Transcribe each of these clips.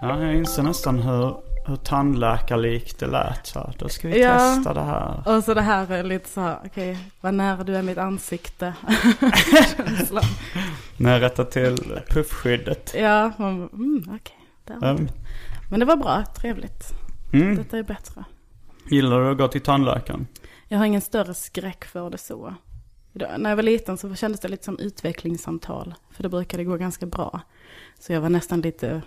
Ja, jag inser nästan hur, hur tandläkarlikt det lät. Så. Då ska vi Ja. testa det här. Och så det här är lite så här, okej, vad nära du är mitt ansikte. När jag rättar till puffskyddet. ja, man, mm, okej. det. Um, Men det var bra, trevligt. mm. Detta är bättre. Gillar du att gå till tandläkaren? Jag har ingen större skräck för det så. När jag var liten så kändes det lite som utvecklingssamtal. För det brukade gå ganska bra. Så jag var nästan lite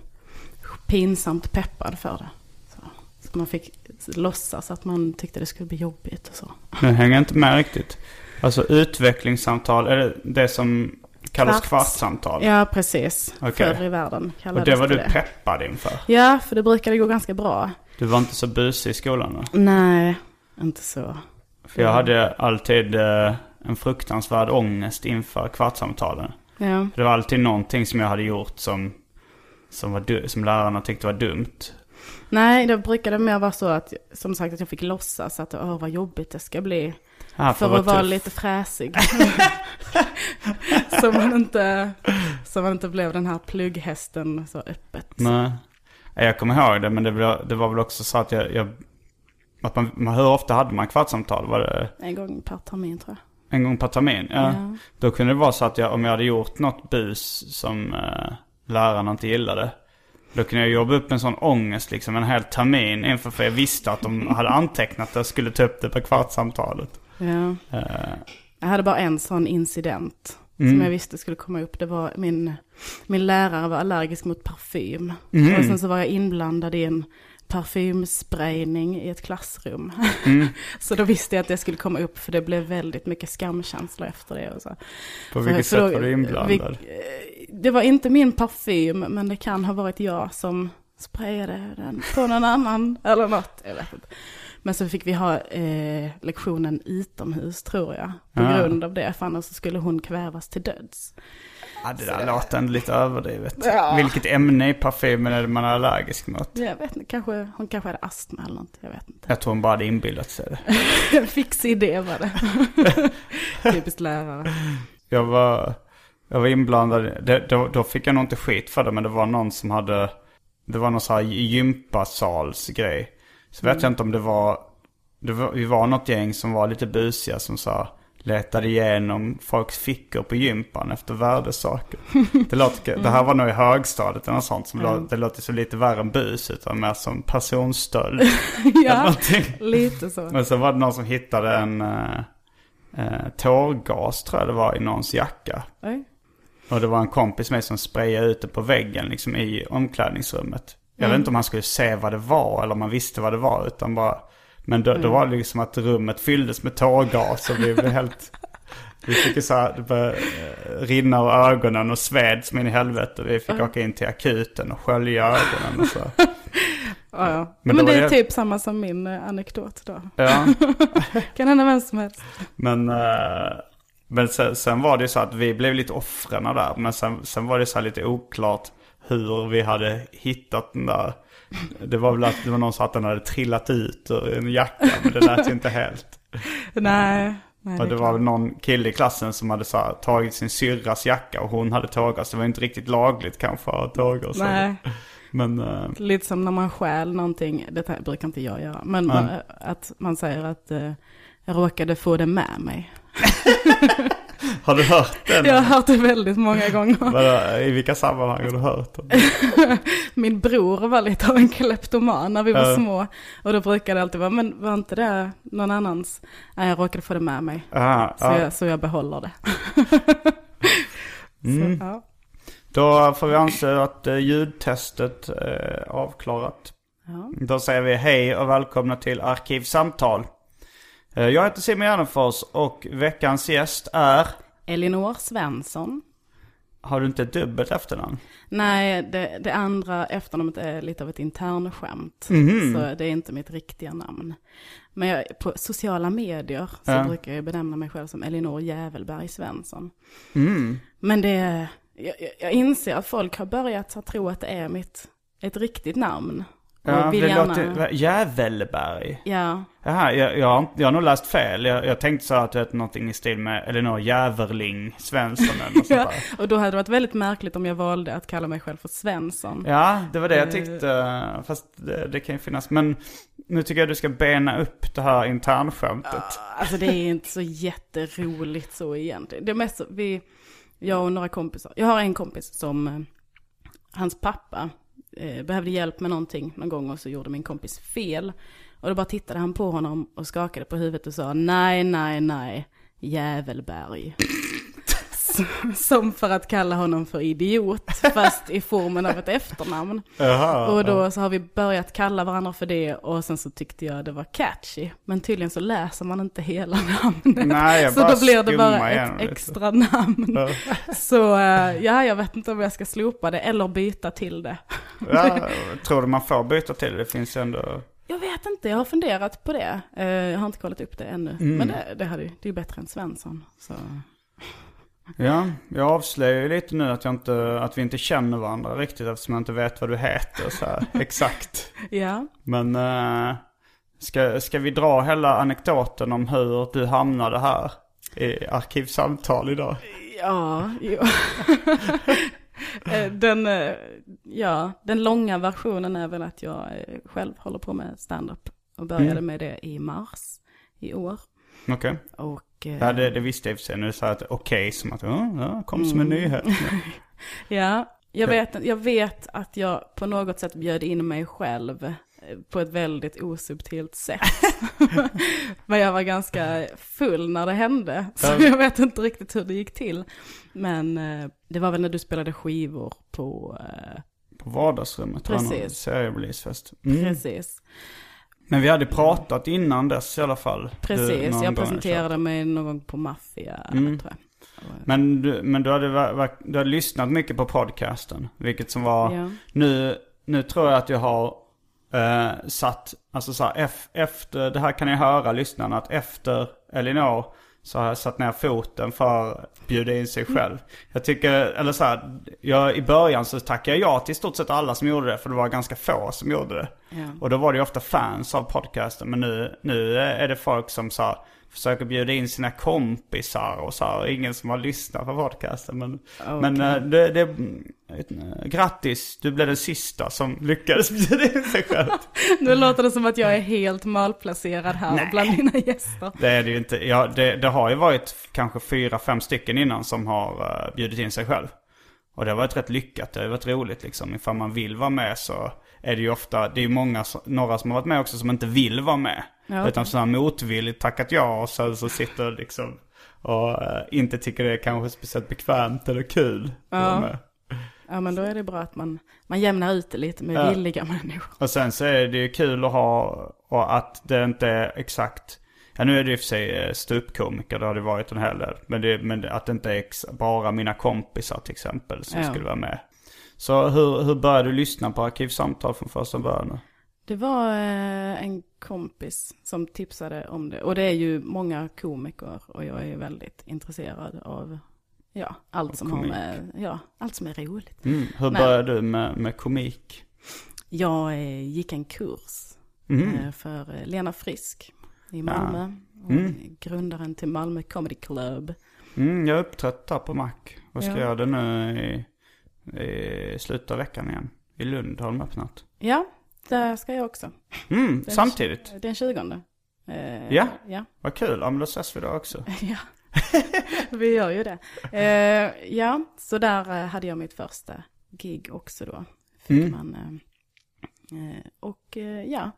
pinsamt peppad för det. Så, så man fick låtsas att man tyckte det skulle bli jobbigt och så. Nu hänger jag inte med riktigt. Alltså utvecklingssamtal, är det det som kallas Kvarts. kvartssamtal? Ja, precis. Okej. Förr i världen Och kallades det var du det. peppad inför? Ja, för det brukade gå ganska bra. Du var inte så busig i skolan va? Nej, inte så. För jag hade alltid eh, en fruktansvärd ångest inför kvartssamtalen. Ja, Det var alltid någonting som jag hade gjort som, som, var du- som lärarna tyckte var dumt. nej, det brukade mer vara så att, som sagt, att jag fick låtsas att, åh vad jobbigt det ska bli. Ah, För att vara tuff. lite fräsig. så man inte, så man inte blev den här plugghästen så öppet. Nej. Jag kommer ihåg det, men det var, det var väl också så att jag... jag att man, man, hur ofta hade man kvartssamtal? Var det En gång per termin tror en gång per termin? Ja. Ja. Då kunde det vara så att jag, om jag hade gjort något bus som eh, lärarna inte gillade. Då kunde jag jobba upp en sån ångest liksom en hel termin inför för jag visste att de hade antecknat att jag skulle ta upp det på kvartssamtalet. Ja. Eh, Jag hade bara en sån incident Mm. som jag visste skulle komma upp. Det var min, min lärare var allergisk mot parfym. Mm. Och sen så var jag inblandad i en parfymsprayning i ett klassrum. Mm. så då visste jag att det skulle komma upp för det blev väldigt mycket skamkänsla efter det. Och så. på För- vilket för sätt då- var du inblandad? vi- det var inte min parfym, men det kan ha varit jag som sprayade den på någon annan eller något. Jag vet inte. Men så fick vi ha eh, lektionen utomhus tror jag. På Ah. grund av det, för annars så skulle hon kvävas till döds. Ja, det där låter ändå lite överdrivet. Ja. Vilket ämne i parfymen är det man är allergisk mot? Jag vet inte, kanske, hon kanske hade astma eller något. Jag vet inte. Jag tror hon bara hade inbillat sig det. Fix idé var det. Typiskt lärare. Jag var, jag var inblandad, det, då, då fick jag nog inte skit för det, men det var någon som hade, det var någon sån här gympasalsgrej. Så vet jag inte om det var, det var, vi var något gäng som var lite busiga som sa, letade igenom folks fickor på gympan efter värdesaker. Det, låter, det här var nog i högstadiet eller något sånt som lå- det låter så lite värre än bus utan mer som personstöld. Ja, lite så. Men så var det någon som hittade en eh, eh, tårgas tror jag det var i någons jacka. Oj. Och det var en kompis med som sprayade ut det på väggen liksom i omklädningsrummet. Jag vet inte om han skulle se vad det var eller om han visste vad det var utan bara... Men då, då var det liksom att rummet fylldes med tårgas och vi blev helt... Vi fick så här, det började eh, rinna ur ögonen och sved som in i helvete. Vi fick åka in till akuten och skölja ögonen och så. Ja, ja. Men Men, det är typ samma som min eh, anekdot då. Ja. Kan hända vem som helst. Men, eh, men sen, sen var det så att vi blev lite offren där. Men sen, sen var det så här lite oklart hur vi hade hittat den där. Det var väl att det var någon som att den hade trillat ut ur en jacka. Men det lät ju inte helt. Nej, Nej, och det var klart. någon kille i klassen som hade så här, tagit sin syrras jacka och hon hade tågat. Så det var inte riktigt lagligt kanske att tåga. Nej, Men eh, lite som när man stjäl någonting, det här brukar inte jag göra, men Nej. man, att man säger att eh, jag råkade få det med mig. har du hört den? Jag har hört det väldigt många gånger. I vilka sammanhang har du hört den? Min bror var lite av en kleptoman när vi var Ja. små. Och då brukade det alltid vara, men var inte det någon annans? Nej, jag råkade få det med mig. Aha, Så, ja. jag, så jag behåller det. Mm. Så. Då får vi anse att eh, ljudtestet är avklarat. Ja. Då säger vi hej och välkomna till Arkivsamtal. Eh, Jag heter Simon Gärdenfors och veckans gäst är... Elinor Svensson. Har du inte ett dubbelt efternamn? Nej, det, det andra efternamnet är lite av ett internskämt. Mhm. Så det är inte mitt riktiga namn. Men jag, på sociala medier så Ja. brukar jag benämna mig själv som Elinor Jävelberg Svensson. Mm. Men det, jag, jag- jag inser att folk har börjat att tro att det är mitt, ett riktigt namn. Ja, vill det gärna, låter... Jävelberg. Ja, Jaha, jag, jag, har, jag har nog läst fel. Jag, jag tänkte så att det hette någonting i stil med Elinor Jäverling Svensson eller något ja, och då hade det varit väldigt märkligt om jag valde att kalla mig själv för Svensson. Ja, det var det jag Eh. tyckte. Fast det, det kan ju finnas. Men nu tycker jag du ska bena upp det här internskämtet. Alltså det är inte så jätteroligt så egentligen. Det är mest så, vi, jag och några kompisar. Jag har en kompis som, eh, hans pappa eh, behövde hjälp med någonting någon gång och så gjorde min kompis fel. Och då bara tittade han på honom och skakade på huvudet och sa nej, nej, nej, Jävelberg. Som för att kalla honom för idiot, fast i formen av ett efternamn. Jaha. Och då så har vi börjat kalla varandra för det och sen så tyckte jag det var catchy. Men tydligen så läser man inte hela namnet. Nej, så då blir det bara ett lite. extra namn. Ja. Så eh, ja, jag vet inte om jag ska slopa det eller byta till det. Ja, tror du man får byta till det? Finns ju ändå... Jag vet inte, jag har funderat på det. Eh, Jag har inte kollat upp det ännu. Mm. Men det, det, hade, det är ju bättre än Svensson. Så. Ja, jag avslöjar ju lite nu att, jag inte, att vi inte känner varandra riktigt eftersom jag inte vet vad du heter så här, exakt. Ja, Men eh, ska, ska vi dra hela anekdoten om hur du hamnade här i Arkivsamtal idag? ja, jo. Eh, den, eh, ja, den långa versionen är väl att jag själv håller på med stand-up. Och började Mm. med det i mars i år. Okej. Och, eh, Ja, det, det visste jag i och för sig. Nu sa jag att okej, som att ja, ja, kom som en Mm. nyhet. Ja, jag vet, jag vet att jag på något sätt bjöd in mig själv eh, på ett väldigt osubtilt sätt. Men jag var ganska full när det hände, så Ja. jag vet inte riktigt hur det gick till. Men eh, det var väl när du spelade skivor på, eh, På vardagsrummet. det var någon Precis. Seriereleasefest. Mm. precis, Men vi hade pratat innan dess i alla fall. Precis, jag gång presenterade mig någon gång på Maffia, Mm. tror jag. Men, du, men du, hade, du hade lyssnat mycket på podcasten. Vilket som var... Ja. Nu, nu tror jag att jag har eh, satt, alltså så här, ef- efter, det här kan jag höra lyssnarna, att efter Elinor så har jag satt ner foten för bjuda in sig själv. Jag tycker, eller så här, jag, i början så tackade jag ja till i stort sett alla som gjorde det, för det var ganska få som gjorde det. Ja. Och då var det ju ofta fans av podcasten, men nu, nu är det folk som så här, försöker bjuda in sina kompisar och så här, ingen som har lyssnat på podcasten. Men, men eh, det, det, grattis, du blev den sista som lyckades bjuda in sig själv. Nu låter det som att jag är helt malplacerad här Nej. bland dina gäster. Det är det ju inte. Ja, det, det har ju varit kanske fyra, fem stycken innan som har uh, bjudit in sig själv. Och det har varit rätt lyckat, det har varit roligt liksom. Ifall man vill vara med så är det ju ofta, det är ju många, några som har varit med också som inte vill vara med. Ja. Utan sådana motvilligt tackat ja och sen så sitter liksom och eh, inte tycker det är kanske speciellt bekvämt eller kul. Ja. Ja men då är det bra att man, man jämnar ut det lite med Ja. villiga människor. Och sen så är det ju kul att ha, och att det inte är exakt, ja nu är det i och för sig eh, ståuppkomiker, det har det varit en hel del. Men, det, men att det inte är bara mina kompisar till exempel som Ja. skulle vara med. Så hur, hur började du lyssna på Arkivsamtal från första början? Det var eh, en kompis som tipsade om det. Och det är ju många komiker och jag är väldigt intresserad av ja, allt som har med, ja, allt som är roligt. Mm. Hur Nej. började du med, med komik? Jag eh, gick en kurs Mm. för Lena Frisk. I Malmö. Och Grundaren till Malmö Comedy Club. Mm, jag är upptrött där på Mac. Och ska Ja. göra det nu i, i slutet av veckan igen. I Lund har de öppnat. Ja, där ska jag också. Mm, Den- samtidigt. Den 20. Eh, Ja. Ja. Vad kul, ja men då ses vi då också. Ja, vi gör ju det. Eh, ja, så där eh, hade jag mitt första gig också då. Fick Mm. man, eh, eh, och eh, ja,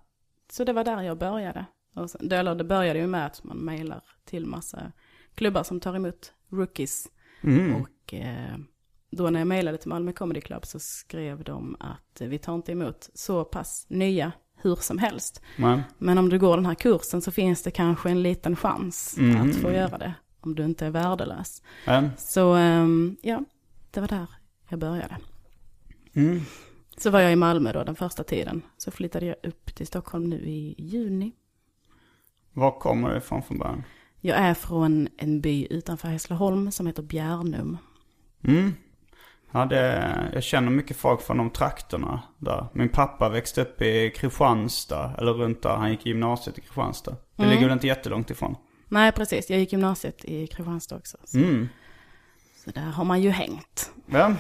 så det var där jag började. Och sen, det, eller det började ju med att man mejlar till massa klubbar som tar emot rookies. Mm. Och eh, då när jag mejlade till Malmö Comedy Club så skrev de att eh, vi tar inte emot så pass nya hur som helst. Men, Men om du går den här kursen så finns det kanske en liten chans Mhm. att få göra det. Om du inte är värdelös. Så ehm, ja, det var där jag började. mm. Så var jag i Malmö då den första tiden. Så flyttade jag upp till Stockholm nu i juni. Var kommer du ifrån från början? Jag är från en by utanför Hässleholm som heter Bjärnum. Mm. Ja, det, jag känner mycket folk från de trakterna där. Min pappa växte upp i Kristianstad, eller runt där. Han gick i gymnasiet i Kristianstad. Det ligger väl inte jättelångt ifrån. Nej, precis. Jag gick gymnasiet i Kristianstad också. Så, Mm. så där har man ju hängt. Ja.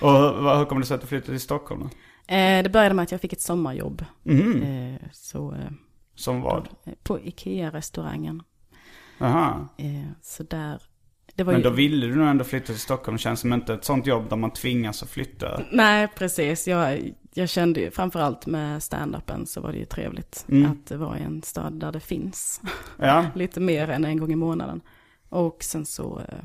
Och hur, hur kommer det sig att du flyttade till Stockholm då? Eh, det började med att jag fick ett sommarjobb. Mhm. Eh, så eh, Som vad? på Ikea-restaurangen. Aha. Eh, så där, det Men ju... då ville du nog ändå flytta till Stockholm. Det känns som inte ett sånt jobb där man tvingas att flytta. Nej, precis. Jag, jag kände ju, framförallt med stand-upen så var det ju trevligt Mm. att det var i en stad där det finns Ja. lite mer än en gång i månaden. Och sen så, eh,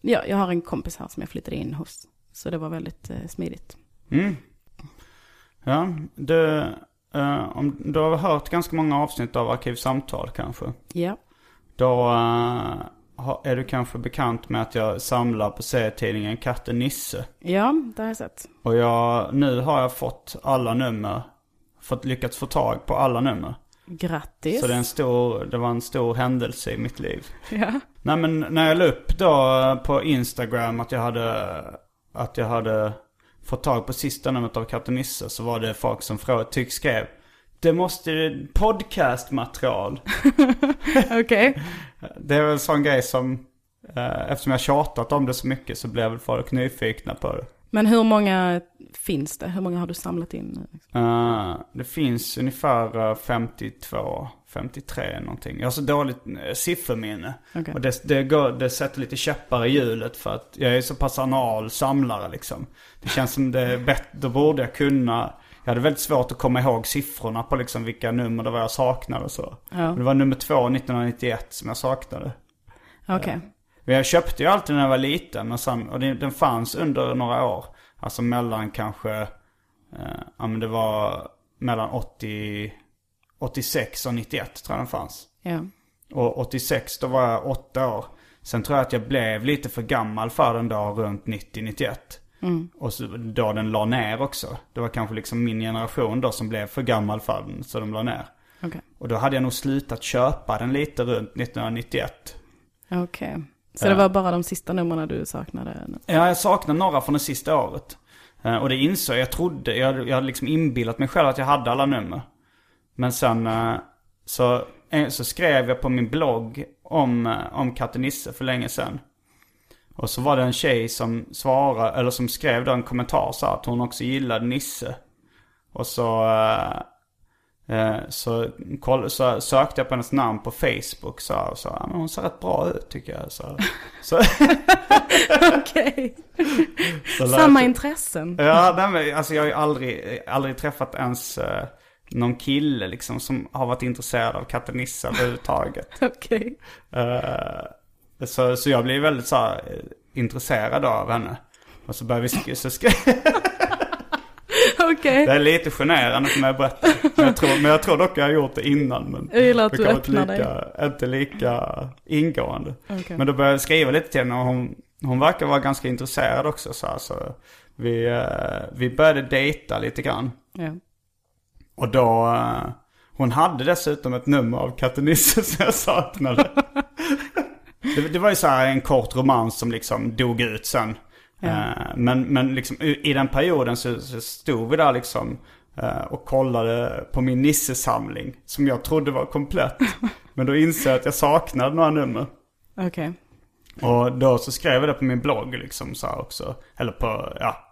ja, jag har en kompis här som jag flyttade in hos. Så det var väldigt eh, smidigt. Mm. Ja, du, eh, om, du har hört ganska många avsnitt av Arkivsamtal kanske. Ja, Då eh, har- är du kanske bekant med att jag samlar på serietidningen Katten Nisse. ja det har jag sett. Och jag, nu har jag fått alla nummer. Fått, lyckats få tag på alla nummer. Grattis. Så det, är en stor, det var en stor händelse i mitt liv. Ja. Nej men när jag la upp då på Instagram att jag hade, att jag hade fått tag på sista numret av Katten Nisse så var det folk som frågade, tyck skrev det måste, podcastmaterial. Okej. Det är väl en sån grej som, eh, eftersom jag tjatat om det så mycket så blev väl folk nyfikna på det. Men hur många finns det? Hur många har du samlat in? Eh, det finns ungefär eh, 52, 53 någonting. Jag har så dåligt uh, sifferminne. Okej. Och det, det, går, det sätter lite käppar i hjulet för att jag är så pass anal samlare liksom. Det känns som det är bättre, då borde jag kunna. Jag hade väldigt svårt att komma ihåg siffrorna på liksom vilka nummer det var jag saknade och så. Ja. Det var nummer två 1991 som jag saknade. Okej. Men jag köpte ju alltid när jag var liten. Men sen, och den fanns under några år. Alltså mellan kanske, eh, ja men det var mellan 80, 86 och 91 tror jag den fanns. Ja. Och 86 då var jag åtta år. Sen tror jag att jag blev lite för gammal för den då runt 90-91. Och så, då den la ner också. Det var kanske liksom min generation då som blev för gammal för den så de la ner. Okej. Och då hade jag nog slutat köpa den lite runt 1991. Okej. Så det var bara de sista numren du saknade? Ja, jag saknar några från det sista året. Eh, Och det insåg jag. Jag trodde, jag, jag hade liksom inbillat mig själv att jag hade alla nummer. Men sen eh, så, eh, så skrev jag på min blogg om, eh, om katten Nisse för länge sedan. Och så var det en tjej som svarade, eller som skrev då en kommentar så att hon också gillade Nisse. Och så, så, koll, så sökte jag på hennes namn på Facebook så, och så ja, men hon ser rätt bra ut tycker jag. Så, så, Okej. Samma intressen? Ja, nej, men, alltså jag har ju aldrig, aldrig träffat ens någon kille liksom som har varit intresserad av katten Nisse överhuvudtaget. Okej. Eh, så, så jag blev väldigt så här, eh, intresserad av henne. Och så började vi sk- så sk- Okej. Det är lite generande för mig att berätta. Men jag, tror, men jag tror dock jag har gjort det innan. Men Jag gillar att du öppnar dig. lika, Inte lika ingående. Okej. Men då började jag skriva lite till henne och hon, hon verkar vara ganska intresserad också. Så, här, så vi, eh, vi började dejta lite grann. Ja. Och då, eh, hon hade dessutom ett nummer av Katte Nisse som jag saknade. det, det var ju så här en kort romans som liksom dog ut sen. Eh, Men, men liksom i den perioden så, så stod vi där liksom eh, och kollade på min Nisse-samling som jag trodde var komplett. Men då insåg jag att jag saknade några nummer. Okej. Och då så skrev jag det på min blogg liksom så här också. Eller på, ja.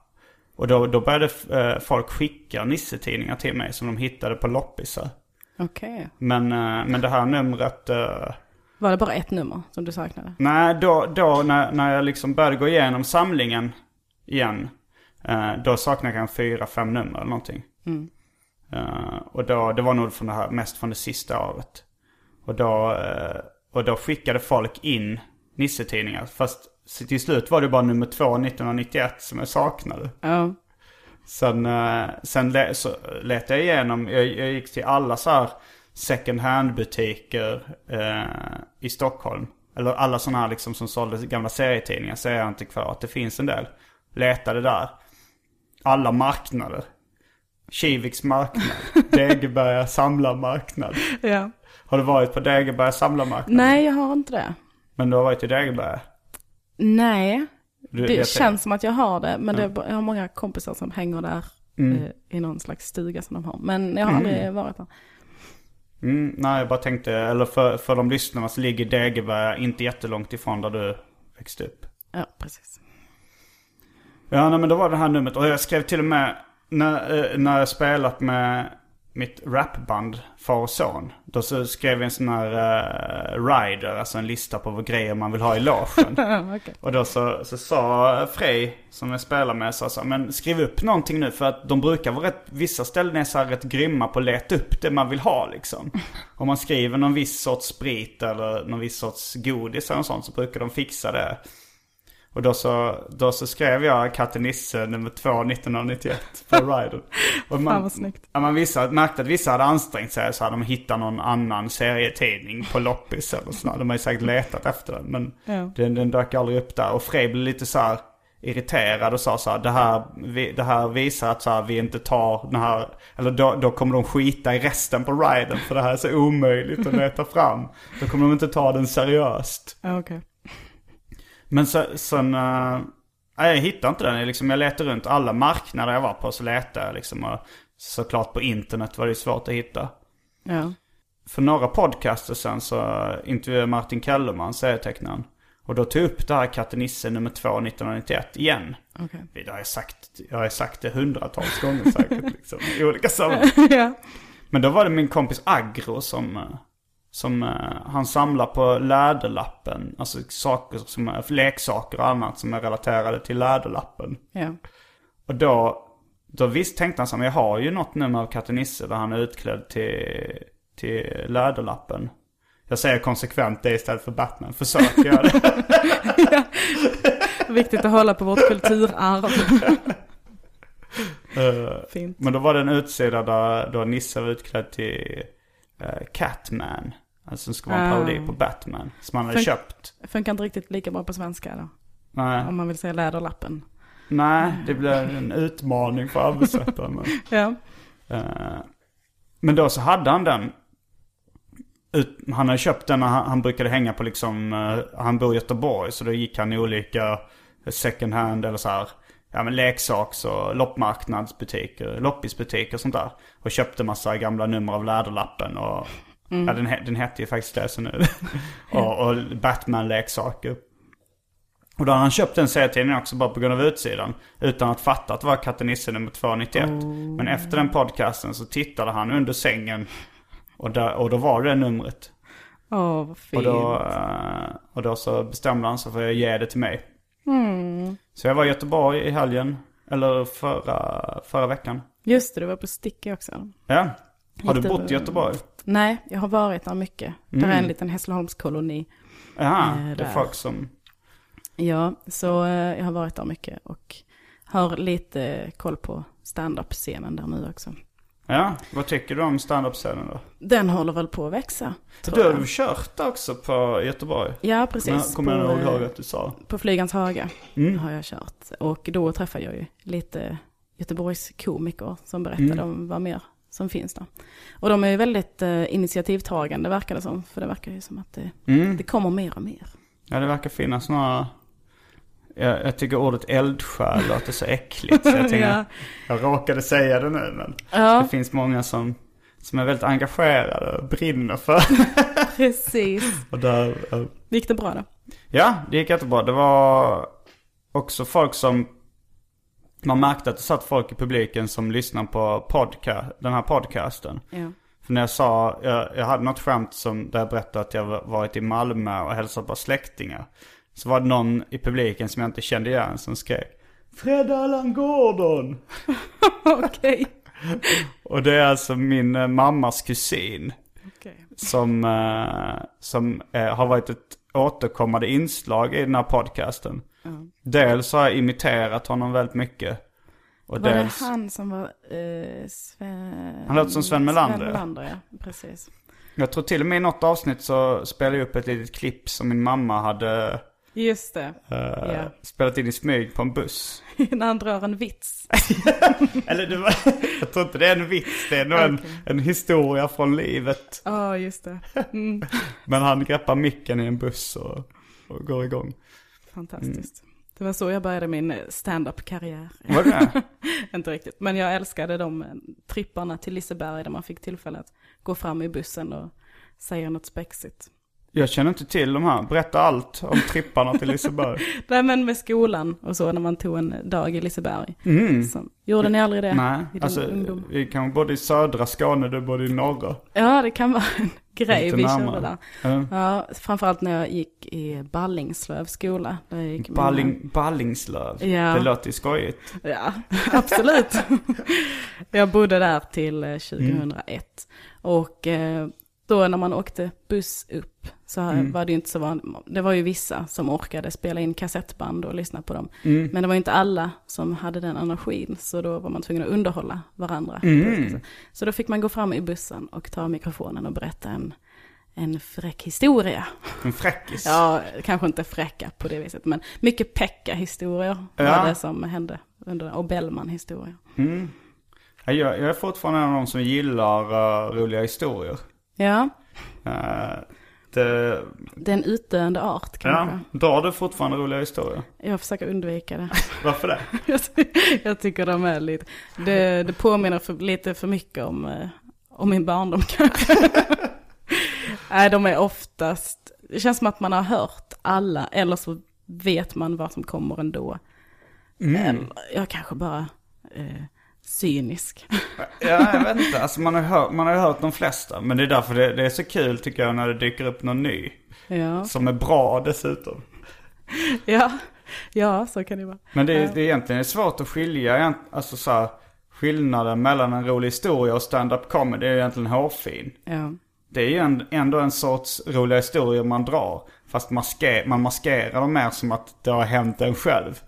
Och då, då började eh, folk skicka Nisse-tidningar till mig som de hittade på loppisar. Okej. Men, eh, men det här numret... Eh, Var det bara ett nummer som du saknade? nej, då, då när, när jag liksom började gå igenom samlingen igen. Eh, då saknade jag kanske fyra, fem nummer eller någonting. Eh, och då, det var nog från det här, mest från det sista året. Och då, eh, och då skickade folk in Nisse-tidningar. Fast till slut var det bara nummer två 1991 som jag saknade. Ja. Sen, eh, sen le, så letade jag igenom, jag, jag gick till alla så här second hand butiker eh, i Stockholm. Eller alla sådana här liksom som sålde gamla serietidningar, serieantikvariat. Det finns en del. Letade där. Alla marknader. Kiviks marknad. Degeberga samlarmarknad. ja. Har du varit på Degeberga samlarmarknad? Nej, jag har inte det. Men du har varit i Degeberga? Nej, det jag känns som att jag har det. Men det, är bara- jag har många kompisar som hänger där Mm. eh, i någon slags stuga som de har. Men jag har aldrig varit där. Mm, nej, jag bara tänkte, eller för, för de lyssnarna så ligger Degeberga inte jättelångt ifrån där du växte upp. Ja, precis. Ja, nej, men då var det här numret. Och jag skrev till och med, när, eh, när jag spelat med mitt rapband Far och Son. Då så skrev jag en sån här uh, rider, alltså en lista på vad grejer man vill ha i logen. Okej. Och då så, så sa Frej, som jag spelar med, sa så här, men skriv upp någonting nu för att de brukar vara rätt, vissa ställen är så här rätt grymma på att leta upp det man vill ha liksom. Om man skriver någon viss sorts sprit eller någon viss sorts godis eller något sånt så brukar de fixa det. Och då så, då så skrev jag Katte Nisse nummer två 1991 på Rider. Och man, Fan, vad snyggt. Ja, man vissa, märkte att vissa hade ansträngt sig så hade de hittat någon annan serietidning på loppis eller så. De har ju säkert letat efter den. Men Ja. den, den dök aldrig upp där. Och Frej blev lite så här irriterad och sa så här, det här, vi, det här visar att så här, vi inte tar den här, eller då, då kommer de skita i resten på riden för det här är så omöjligt att leta fram. Då kommer de inte ta den seriöst. Ja, okej. Men så, sen, uh, jag hittade inte den. Jag Liksom, jag letade runt alla marknader jag var på så letade jag liksom. Och såklart på internet var det svårt att hitta. Ja. För några podcaster sen så intervjuade Martin Kellerman, serietecknaren. Och då tog jag upp det här Katte Nisse nummer 2 1991 igen. Okej. Det har jag sagt, jag har sagt det hundratals gånger säkert liksom, i olika sammanhang. ja. Men då var det min kompis Agro som, eh, som eh, han samlar på läderlappen. Alltså saker som är, leksaker och annat som är relaterade till läderlappen. Ja. Och då, då visst tänkte han så här, jag har ju något nummer av Katte Nisse där han är utklädd till, till läderlappen. Jag säger konsekvent det istället för Batman. Försök göra det. Viktigt att hålla på vårt kulturarv. Eh, Fint. Men då var det en utsida där då Nisse var utklädd till eh, Catman. Alltså som skulle vara en parodi på Batman. Som han hade Fun- köpt. Funkar inte riktigt lika bra på svenska då. Nej, Om man vill säga läderlappen. nej det blev en utmaning för men- Ja. Eh, Men då så hade han den. Han hade köpt den när han, brukade hänga på liksom, eh, han bor i Göteborg. Så då gick han i olika second hand eller så här, ja men leksaks och loppmarknadsbutiker, loppisbutiker och sånt där. Och köpte massa gamla nummer av Läderlappen och, ja den, den hette ju faktiskt det så nu. och, och Batman-leksaker. Och då hade han köpt den serietidningen också bara på grund av utsidan. Utan att fatta att det var Katte Nisse nummer 291. Men efter den podcasten så tittade han under sängen. Och, där, och då var det numret. Åh, vad Och fint. då, eh, och då så bestämde han sig för att ge det till mig. Så jag var i Göteborg i helgen. Eller förra, förra veckan. Just det, du var på Sticky också. Ja. Har du bott i Göteborg? Nej, jag har varit där mycket. Där är en liten Hässleholmskoloni. Jaha, Eh, det är folk som... Ja, så eh, jag har varit där mycket och har lite koll på stand-up-scenen där nu också. Ja, vad tycker du om stand-up-scenen då? Den håller väl på att växa. tror Du har jag. väl kört också på Göteborg? Ja, precis. Kommer jag ihåg eh, att du sa. På Flygans Haga Mm. har jag kört. Och då träffade jag ju lite Göteborgs komiker som berättade Mm. om vad mer som finns där. Och de är ju väldigt eh, initiativtagande verkar det som. För det verkar ju som att det, Mm. det kommer mer och mer. Ja, det verkar finnas några Jag, jag tycker ordet eldsjäl låter så äckligt. Så jag, tänkte, Ja. jag råkade säga det nu men Ja. det finns många som, som är väldigt engagerade och brinner för. Precis. och där, eh, Gick det bra då? ja, det gick jättebra. Det var också folk som, man märkte att det satt folk i publiken som lyssnade på podca, den här podcasten. Ja. För när jag sa, jag, jag hade något skämt som, där jag berättade att jag varit i Malmö och hälsat på släktingar. Så var det någon i publiken som jag inte kände igen som skrek Fred Allan Gordon! Okej. Och det är alltså min eh, mammas kusin. Okej. Som, eh, som eh, har varit ett återkommande inslag i den här podcasten. Dels har jag imiterat honom väldigt mycket. Och Var dels... det han som var eh, Sven... Han låter som Sven Melander. Sven Melander, ja. Precis. Jag tror till och med i något avsnitt så spelade jag upp ett litet klipp som min mamma hade Just det. eh, Ja. spelat in i smyg på en buss. När han drar en vits. Eller det var, jag tror inte det är en vits, det är nog en, Okej. en historia från livet. Ja, just det. Mm. Men han greppar micken i en buss och, och går igång. Fantastiskt. Det var så jag började min stand-up-karriär. Var det det? Inte riktigt. Men jag älskade de eh, tripparna till Liseberg där man fick tillfälle att gå fram i bussen och säga något spexigt. Jag känner inte till de här. Berätta allt om tripparna till Liseberg. Nej men med skolan och så när man tog en dag i Liseberg. Mm. Så, gjorde ni aldrig det? Nej, i alltså ungdom? vi kan både i södra Skåne, du bodde i norra. Ja, det kan vara en grej vi körde där. Ja. Ja, framförallt när jag gick i Ballingslöv skola. Där gick Balling, Ballingslöv. Ja. Det låter ju skojigt. Ja, absolut. jag bodde där till eh, 2001. Och eh, då när man åkte buss upp så var det ju inte så vanligt. Det var ju vissa som orkade spela in kassettband och lyssna på dem. Men det var ju inte alla som hade den energin. Så då var man tvungen att underhålla varandra. Så då fick man gå fram i bussen och ta mikrofonen och berätta en, en fräck historia. En fräckis. Ja, kanske inte fräcka på det viset, men mycket Pekka-historier Ja. var det som hände under, och Bellman-historier. Ja, Jag, jag är fortfarande en av de som gillar eh, roliga historier. Ja, Eh, det, det är en utdöende art kanske. ja, drar du fortfarande roliga historier? Jag försöker undvika det. Varför det? jag, ty- jag tycker de är lite, det, det påminner för, lite för mycket om, eh, om min barndom kanske. Nej, de är oftast, det känns som att man har hört alla, eller så vet man vad som kommer ändå. Eller, jag kanske bara eh, cynisk. Ja, jag vet inte. Alltså man har, hört, man har hört de flesta. Men det är därför det, det är så kul tycker jag när det dyker upp någon ny. ja. Som är bra dessutom. Ja, ja, så kan det vara. Men det, är- det är egentligen svårt att skilja, alltså så här, skillnaden mellan en rolig historia och stand-up comedy är egentligen hårfin. Ja, Det är ju en- ändå en sorts roliga historier man drar. Fast maske, man maskerar dem mer som att det har hänt en själv.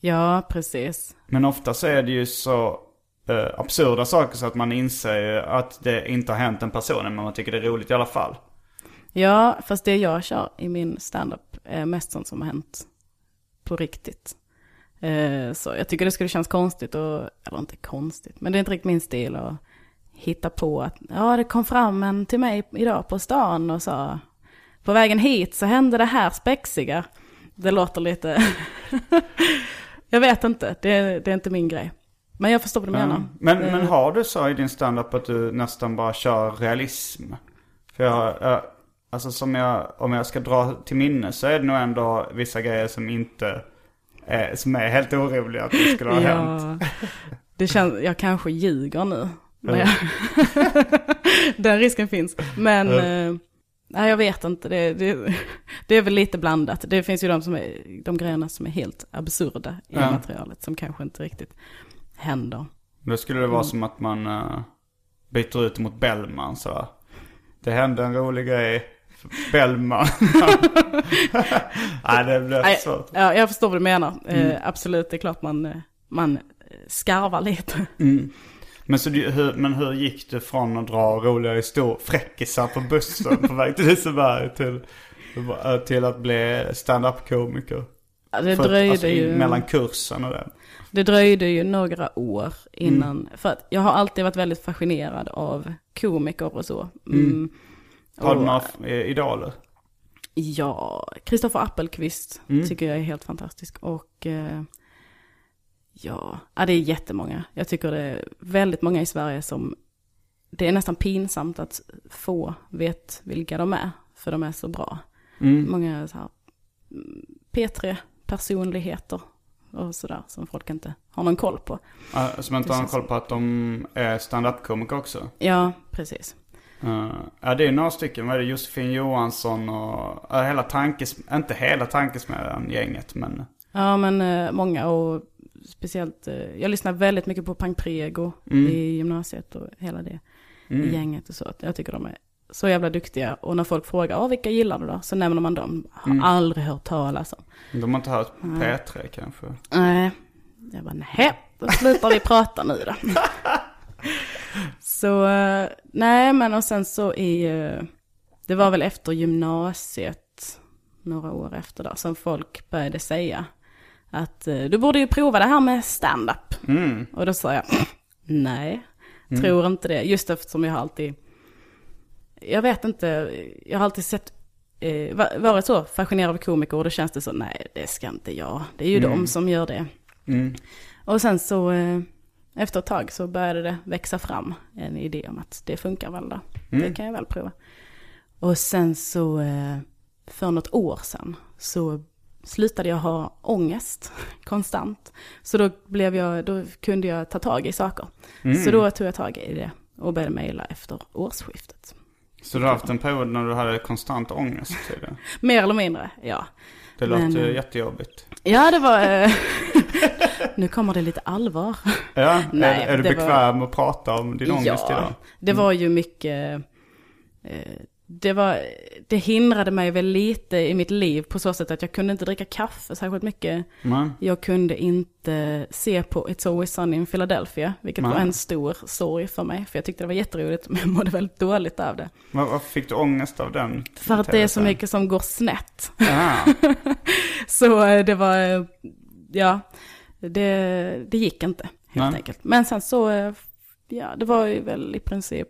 ja precis. Men ofta så är det ju så eh, absurda saker så att man inser att det inte har hänt en person men man tycker det är roligt i alla fall. Ja, fast det jag kör i min standup är mest sånt som har hänt på riktigt. Eh, Så jag tycker det skulle kännas konstigt, och, eller inte konstigt, men det är inte riktigt min stil att hitta på att ja, det kom fram en till mig idag på stan och sa på vägen hit så hände det här spexiga. Det låter lite, jag vet inte, det, det är inte min grej. Men jag förstår vad du menar. Men, Eh, men har du så i din standup att du nästan bara kör realism? För jag, jag, alltså som jag, om jag ska dra till minne så är det nog ändå vissa grejer som inte är, som är helt oroliga att det skulle ha hänt. Ja, det känns, jag kanske ljuger nu. Men jag, den risken finns. Men eh, nej, jag vet inte, det, det, det är väl lite blandat. Det finns ju de, som är, de grejerna som är helt absurda i Ja. materialet, som kanske inte riktigt händer. Då skulle det vara som att man uh, byter ut mot Bellman så. Det hände en rolig grej. Bellman. Nej det blir Nej, svårt. ja, jag förstår vad du menar. Eh, absolut, det är klart man, eh, man eh, skarvar lite. Men, så du, hur, men hur gick det från att dra roliga historier, fräckisar på bussen på väg till Liseberg till, eh, till att bli stand-up-komiker? Ja, Det För dröjde alltså, ju... Mellan kursen och det. Det dröjde ju några år innan, för att jag har alltid varit väldigt fascinerad av komiker och så. Mm. Har du några eh, idoler? Ja, Kristoffer Appelqvist Mm. tycker jag är helt fantastisk. Och eh, ja, ja, det är jättemånga. Jag tycker det är väldigt många i Sverige som det är nästan pinsamt att få vet vilka de är. För de är så bra. Mm. Många så här, mm, P3-personligheter och sådär som folk inte har någon koll på. Ja, som inte har någon koll på att de är stand-up-komiker också. Ja, precis. Uh, ja, det är några stycken. Vad är det? Josefin Johansson och ja, hela tankes... Inte hela tankesmedjan-gänget, men... Ja, men eh, många och speciellt, eh, jag lyssnar väldigt mycket på Pang Prego Mm. i gymnasiet och hela det Mm. gänget och så. Jag tycker de är så jävla duktiga. Och när folk frågar, "Ja, vilka gillar du då? Så nämner man dem. Har Mm. aldrig hört talas om. De har inte hört P3 kanske. Nej, jag bara, nej, då slutar vi prata nu då. så, eh, nej men och sen så i, det var väl efter gymnasiet, några år efter där, som folk började säga att eh, du borde ju prova det här med stand-up. Mm. Och då sa jag, nej, tror inte det. Just eftersom jag har alltid, jag vet inte, jag har alltid sett, eh, va- varit så fascinerad av komiker och då känns det så, nej det ska inte jag. Det är ju de som gör det. Mm. Och sen så, eh, efter ett tag så började det växa fram en idé om att det funkar väl då. Det kan jag väl prova. Och sen så, eh, för något år sedan, så slutade jag ha ångest konstant. Så då, blev jag, då kunde jag ta tag i saker. Så då tog jag tag i det och började mejla efter årsskiftet. Så du har haft en period när du hade konstant ångest. Mer eller mindre, ja. Det Men, låter eh, jättejobbigt. Ja, det var... eh, nu kommer det lite allvar. Ja, Nej, är, är du det var- bekväm att prata om din ångest idag? det var ju mycket... Eh, det, var, det hindrade mig väl lite i mitt liv på så sätt att jag kunde inte dricka kaffe särskilt mycket. Men, Jag kunde inte se på It's Always Sunny in Philadelphia, vilket Nej. var en stor sorg för mig. För jag tyckte det var jätteroligt, men jag mådde väldigt dåligt av det. var, varför fick du ångest av den? För att det är så mycket som går snett. Ja, Så eh, det var, eh, ja, det, det gick inte helt Nej. enkelt. Men sen så, eh, ja, det var ju väl i princip,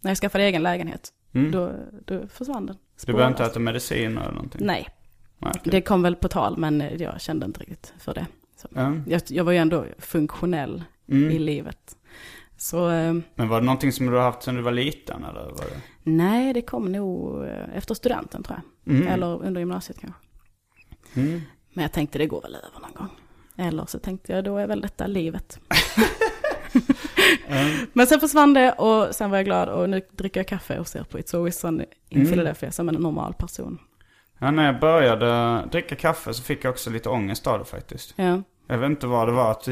när jag skaffade egen lägenhet, Mm. då, då försvann den. du behöver inte spårlöst. äta medicin eller någonting? Nej, Nej, okej. det kom väl på tal, men jag kände inte riktigt för det. Ja. Jag, jag var ju ändå funktionell Mm. i livet. Så eh, Men var det någonting som du har haft sedan du var liten eller? Var det? nej, det kom nog eh, efter studenten tror jag. Mm. Eller under gymnasiet kanske. Mm. Men jag tänkte det går väl över någon gång. Eller så tänkte jag då är väl detta livet. Men sen försvann det och sen var jag glad och nu dricker jag kaffe och ser på It's Always Sunny in Mm. Philadelphia som en normal person. Ja, när jag började dricka kaffe så fick jag också lite ångest av det faktiskt. Ja, Jag vet inte vad det var. Att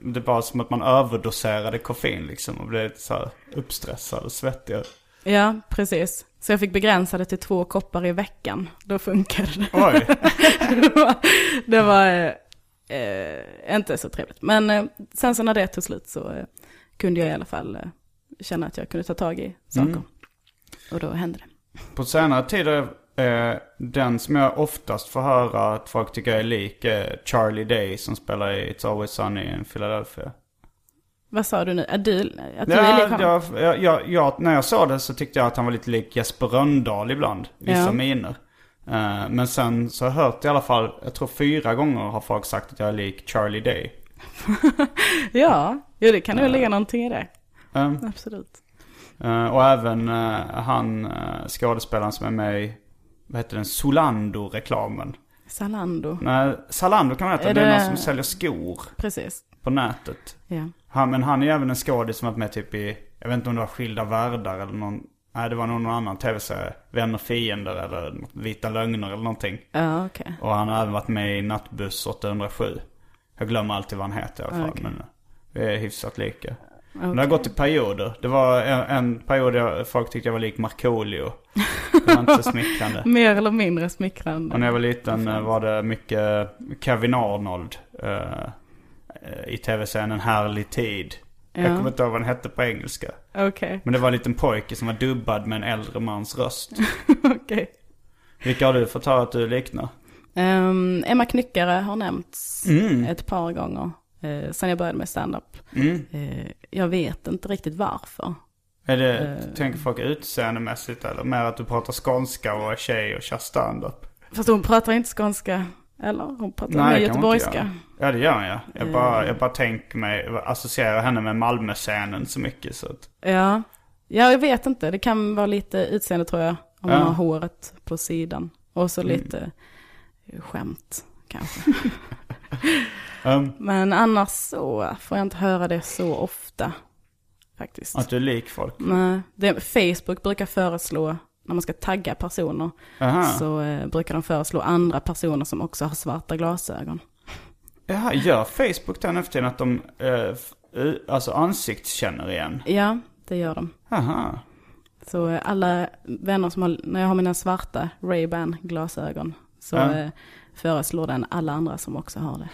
det, var som att man överdoserade koffein liksom. Och blev så här uppstressad och svettig. ja precis. Så jag fick begränsa det till två koppar i veckan. Då funkade det. Oj! det var, det var eh, eh, inte så trevligt. Men eh, sen så när det tog slut så eh, kunde jag i alla fall eh, känna att jag kunde ta tag i saker. Mm. Och då hände det. På senare tid är eh, den som jag oftast får höra att folk tycker är lik är Charlie Day som spelar i It's Always Sunny in Philadelphia. Vad sa du nu? Att du, att du är lik Ja, honom? jag, jag, jag, jag, när jag sa det så tyckte jag att han var lite lik Jesper Rönndahl ibland. Vissa Ja. miner. Eh, men sen så har jag hört i alla fall, jag tror fyra gånger har folk sagt att jag är lik Charlie Day. Ja, jo, det kan nog ligga någonting i det. Eh, Absolut. eh, och även eh, han uh, skådespelaren som är med i, vad heter den, Solando-reklamen. Zalando, Nej, Zalando kan man heta. Är Det är det- någon som säljer skor precis. på nätet. Ja. Han, men han är även en skådis som varit med typ i, jag vet inte om det var Skilda Världar eller någon, nej det var någon annan tv-serie. Vänner Fiender eller Vita Lögner eller någonting. Ja, okej. Och han har även varit med i Nattbuss 807. Jag glömmer alltid vad han heter i alla fall. Okej. Men vi är hyfsat lika. Men det har gått i perioder. Det var en, en period där folk tyckte jag var lik Markoolio. Det var inte så smickrande. Mer eller mindre smickrande. Och när jag var liten eh, var det mycket Kevin Arnold eh, eh, i tv-serien En härlig tid. Jag Ja. kommer inte ihåg vad den hette på engelska. Okej, Men det var en liten pojke som var dubbad med en äldre mans röst. okej. Vilka har du fått höra att du liknar? Ehm, Emma Knyckare har nämnts Mm. ett par gånger. Uh, sen jag började med stand-up. Mm. Eh, jag vet inte riktigt varför. Är det, tänker folk utseendemässigt eller mer att du pratar skånska och är tjej och kör standup? Fast hon pratar inte skånska. Eller? Hon pratar man inte göteborgska. Ja det gör jag. Jag bara, jag bara tänker mig, associerar henne med Malmö-scenen så mycket så att... Ja. ja, jag vet inte. Det kan vara lite utseende tror jag. Om man Ja. Mm. har håret på sidan. Och så lite skämt kanske. Um, Men annars så får jag inte höra det så ofta. Faktiskt. att du är lik folk. Nej, det, Facebook brukar föreslå, när man ska tagga personer, Aha. så eh, brukar de föreslå andra personer som också har svarta glasögon. Jaha, gör Facebook den efter att de eh, alltså ansiktskänner igen? Ja, det gör de. Aha. Så eh, alla vänner som har, när jag har mina svarta Ray-Ban glasögon, så Ja. eh, föreslår den alla andra som också har det.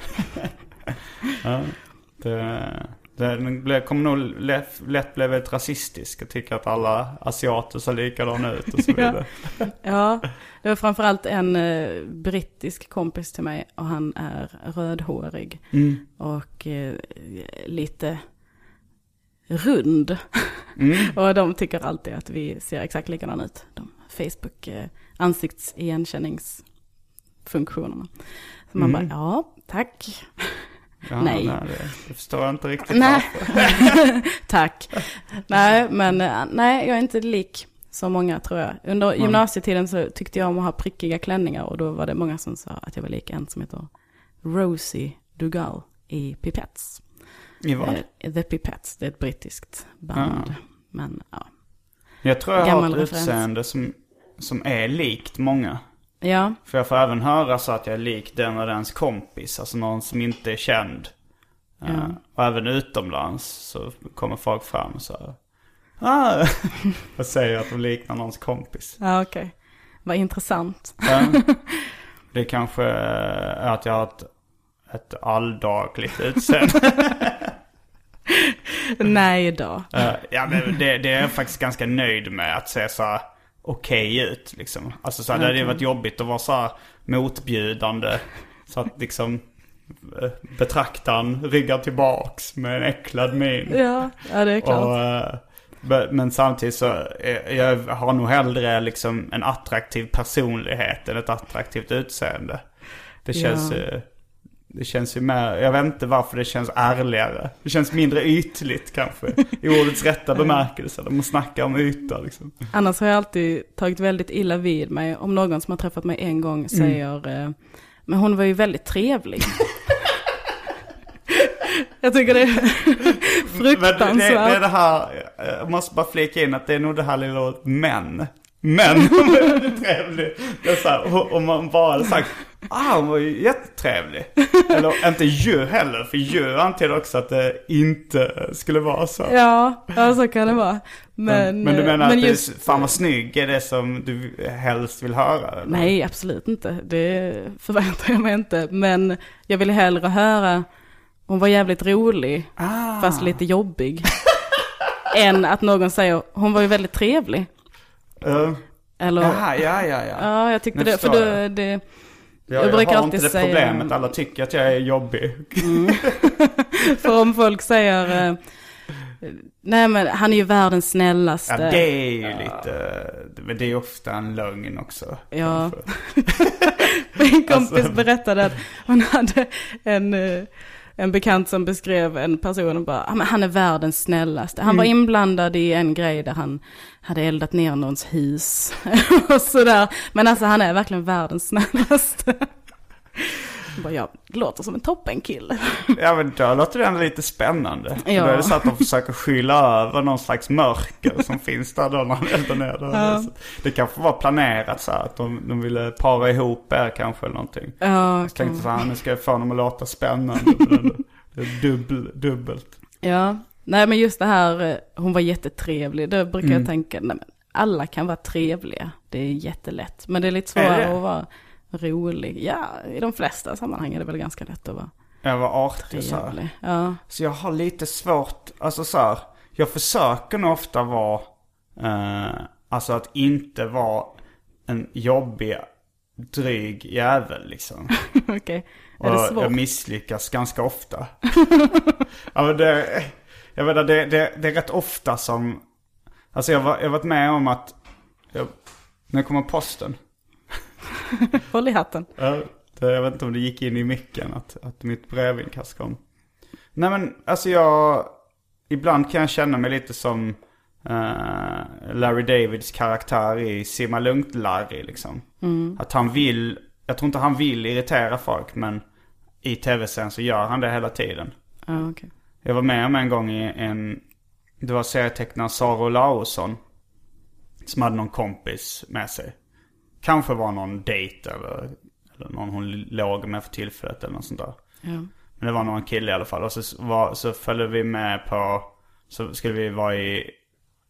Ja. Det, det kommer nog lätt, lätt bli väldigt rasistisk. Jag tycker att alla asiater ser likadana ut och så vidare. Ja, det var framförallt en eh, brittisk kompis till mig och han är rödhårig Mm. och eh, lite rund. Mm. och de tycker alltid att vi ser exakt likadana ut. De Facebook eh, ansiktsigenkänningsfunktionerna. Så man Mm. bara, ja, tack. Ja, Nej. det, det förstår jag inte riktigt Nej. Tack. nej, men eh, nej, jag är inte lik så många tror jag. Under gymnasietiden så tyckte jag om att ha prickiga klänningar och då var det många som sa att jag var lik en som heter Rosie Dugal i Pipettes. I vad? Eh, The Pipettes, det är ett brittiskt band. Ah. Men ja. Jag tror jag har Gammal ett referens. utseende som, som är likt många. Ja, För jag får även höra så att jag är lik den och dens kompis. Alltså någon som inte är känd. Eh, och även utomlands så kommer folk fram och så här, ah, och säger att de liknar någons kompis. ja okej. Vad intressant. Ja. Det kanske är att jag har ett, ett alldagligt utseende. Nej då. Eh, ja, men det, det är jag faktiskt ganska nöjd med att se så här okej ut liksom. Alltså så här, det hade ju varit jobbigt att vara så här motbjudande. Så att liksom eh, betraktaren ryggar tillbaks med en äcklad min. Ja, ja det är klart. Och, eh, men samtidigt så, eh, jag har nog hellre liksom en attraktiv personlighet än ett attraktivt utseende. Det känns Ja. ju, det känns ju mer, jag vet inte varför det känns ärligare. Det känns mindre ytligt kanske. I ordets rätta bemärkelse. De snackar om yta liksom. Annars har jag alltid tagit väldigt illa vid mig om någon som har träffat mig en gång säger eh, Men hon var ju väldigt trevlig. jag tycker det är Men det, det, är fruktansvärt. det här, jag måste bara flika in att det är nog det här lilla ordet men. Men hon var väldigt trevlig. Det är så här, om man bara hade sagt ah hon var ju jättetrevlig. Eller inte ju heller, för ju antyder också att det inte skulle vara så. Ja, ja, så kan det vara. Men, men du eh, menar att just- det är, fan vad snygg är det som du helst vill höra? Eller? Nej, absolut inte. Det förväntar jag mig inte. Men jag vill hellre höra, hon var jävligt rolig, Ah. fast lite jobbig. än att någon säger, hon var ju väldigt trevlig. Uh, Eller, Jaha, ja, ja, ja. ja, jag tyckte Nu det. För då, det, Jag, jag brukar har alltid inte det säga- problemet. Alla tycker att jag är jobbig. för om folk säger, eh, nej men han är ju världens snällaste. Ja, det är ju lite... Men det är ofta en lögn också. Ja. Min kompis Alltså- berättade att hon hade en, eh, en bekant som beskrev en person och bara, "Ja, men han är världens snällaste. Han var Mm. inblandad i en grej där han hade eldat ner någons hus och sådär. Men alltså han är verkligen världens snällaste. Jag bara, ja, det låter som en toppenkille. Ja men då låter det ändå lite spännande. Ja. Då är det så att de försöker skyla över någon slags mörker som finns där då när man eldar ner det. Ja. Det kanske var planerat så här, att de, de ville para ihop er kanske eller någonting. Ja, Jag tänkte så här, nu ska jag få dem att låta spännande. Det är dubbel, dubbelt. ja. Nej men just det här, eh, hon var jättetrevlig. Då brukar Mm. jag tänka, nej men alla kan vara trevliga. Det är jättelätt. Men det är lite svårare att vara rolig. Ja, i de flesta sammanhang är det väl ganska lätt att vara Jag var artig så här. Ja, Så jag har lite svårt, alltså så här, jag försöker nog ofta vara, eh, alltså att inte vara en jobbig, dryg jävel liksom. okej. Är det Och svårt? jag misslyckas ganska ofta. ja, men det, jag menar, det, det, det är rätt ofta som, Alltså jag har jag varit med om att, jag, när kommer posten. Håll i hatten. Jag vet inte om det gick in i micken att, att mitt brevinkast kom. Nej men alltså jag, ibland kan jag känna mig lite som eh, Larry Davids karaktär i Simma Lugnt-Larry liksom. Att han vill, jag tror inte han vill irritera folk men i tv-serien så gör han det hela tiden. Ja, okej. Jag var med om en gång i en, det var serietecknaren Sara Olausson. Som hade någon kompis med sig. Kanske var någon dejt eller, eller någon hon låg med för tillfället eller något sånt där. Ja. Men det var någon kille i alla fall. Och så, var, så följde vi med på, så skulle vi vara i,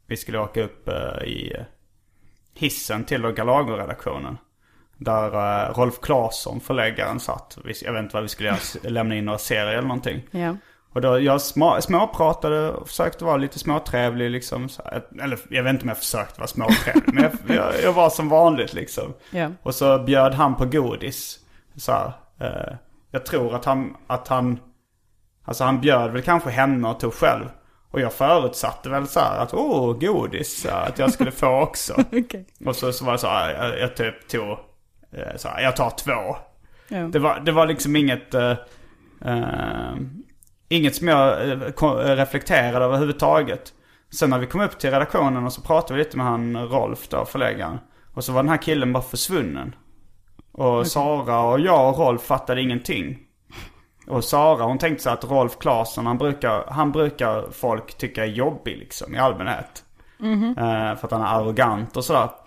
vi skulle åka upp eh, i eh, hissen till Galago-redaktionen. Där eh, Rolf Claesson, förläggaren, satt. Jag vet inte vad vi skulle göra, lämna in några serier eller någonting. Ja. Och då jag små, småpratade och försökte vara lite småtrevlig liksom. Eller jag vet inte om jag försökte vara småtrevlig. men jag, jag, jag var som vanligt liksom. Ja. Och så bjöd han på godis. Så här, eh, jag tror att han, att han, alltså han bjöd väl kanske henne och tog själv. Och jag förutsatte väl så här att, åh, godis, så här, att jag skulle få också. Okej. Och så, så var det så här, jag, jag typ tog, eh, så här, jag tar två. Ja. Det var, det var liksom inget, eh, eh, inget som jag eh, eh, reflekterade överhuvudtaget. Sen när vi kom upp till redaktionen och så pratade vi lite med han Rolf då, förläggaren. Och så var den här killen bara försvunnen. Och Sara och jag och Rolf fattade ingenting. Och Sara hon tänkte så att Rolf Claesson han brukar, han brukar folk tycka är jobbig liksom i allmänhet. Eh, för att han är arrogant och sådär.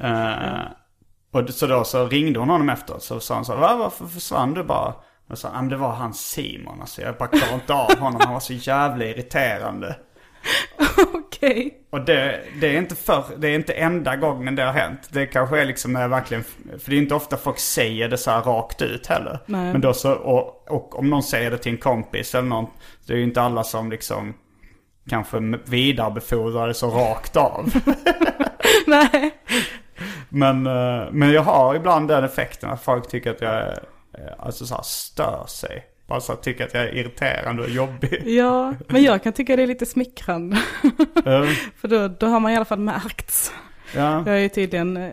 Eh, och så då så ringde hon honom efter. Så sa han så här, "Va, varför försvann du bara? Och så, "Ja, men det var han Simon alltså. Jag bara klarade inte av honom. Han var så jävla irriterande. Okej. Och det, det är inte för, det är inte enda gången det har hänt. Det kanske är liksom när jag verkligen, för det är inte ofta folk säger det så här rakt ut heller. Nej. Men då så, och, och om någon säger det till en kompis eller någon, det är ju inte alla som liksom kanske vidarebefordrar det så rakt av. Nej. Men, eh, men jag har ibland den effekten att folk tycker att jag är, eh, alltså så här, stör sig. Bara så här, tycker att jag är irriterande och jobbig. Ja, men jag kan tycka det är lite smickrande. Eh, För då, då har man i alla fall märkts. ja, Jag är ju tydligen eh,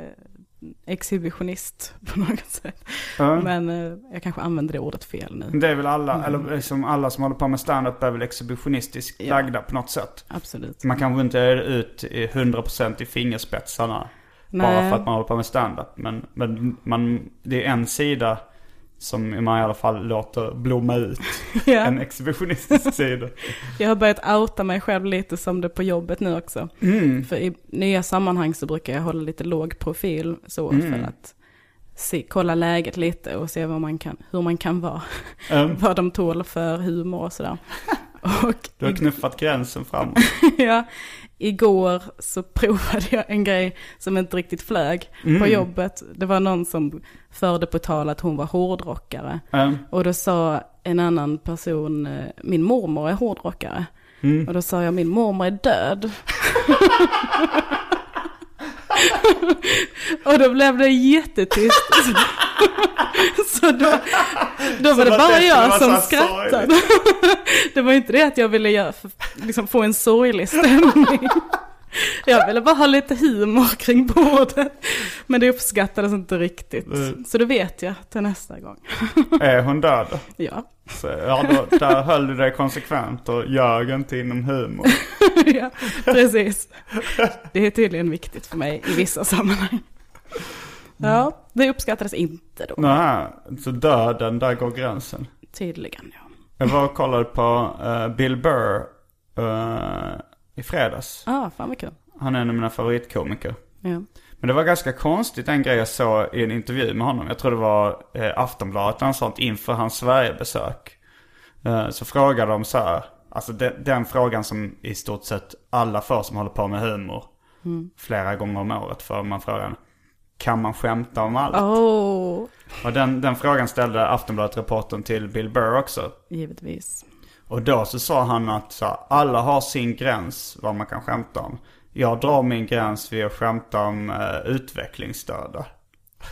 exhibitionist på något sätt. ja. Men eh, jag kanske använder det ordet fel nu. Det är väl alla, eller liksom alla som håller på med stand-up är väl exhibitionistiskt Ja. lagda på något sätt. Absolut. Man kanske inte är ut i 100% i fingerspetsarna bara Nej. för att man håller på med stand-up. Men, men man, det är en sida som man i alla fall låter blomma ut. Ja. En exhibitionistisk sida. Jag har börjat outa mig själv lite som det på jobbet nu också. Mm. För i nya sammanhang så brukar jag hålla lite låg profil så Mm. för att se, kolla läget lite och se vad man kan, hur man kan vara. Um, vad de tål för humor och sådär. Och du har knuffat gränsen framåt. ja, igår så provade jag en grej som inte riktigt flög Mm. på jobbet. Det var någon som förde på tal att hon var hårdrockare. Um, Och då sa en annan person, eh, min mormor är hårdrockare. Mm. Och då sa jag, min mormor är död. och då blev det jättetyst. så då, då var det bara jag som skrattade. det var inte det att jag ville göra, liksom få en sorglig stämning. Jag ville bara ha lite humor kring bordet. Men det uppskattades inte riktigt. Mm. Så då vet jag till nästa gång. är hon död? Ja. Så, ja, då, där höll du dig konsekvent och ljög inte inom humor. ja, precis. Det är tydligen viktigt för mig i vissa sammanhang. Ja, det uppskattades inte då. Nej, så döden, där går gränsen. Tydligen, ja. Jag var och kollade på eh, Bill Burr eh, i fredags. Ah, fan vad kul. Han är en av mina favoritkomiker. Ja. Men det var ganska konstigt en grej jag såg i en intervju med honom. Jag tror det var eh, Aftonbladet eller sånt inför hans Sverigebesök. Eh, så frågade de så här, alltså den, den frågan som i stort sett alla får som håller på med humor. Flera gånger om året för man frågan, kan man skämta om allt? Oh, Och den, den frågan ställde Aftonbladet-reportern till Bill Burr också. givetvis. Och då så sa han att så här, alla har sin gräns vad man kan skämta om. Jag drar min gräns vid att skämta om uh, utvecklingsstörda.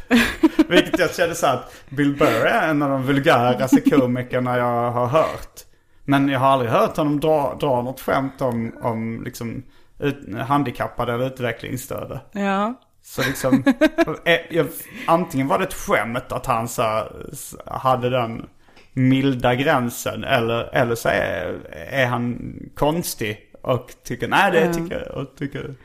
Vilket jag kände så här att Bill Burr är en av de vulgäraste komikerna jag har hört. Men jag har aldrig hört honom dra, dra något skämt om, om liksom ut, handikappade eller utvecklingsstörda. Ja. Så liksom, eh, antingen var det ett skämt att han så, hade den milda gränsen. Eller, eller så är, är han konstig och tycker, nej det tycker jag. Och tycker,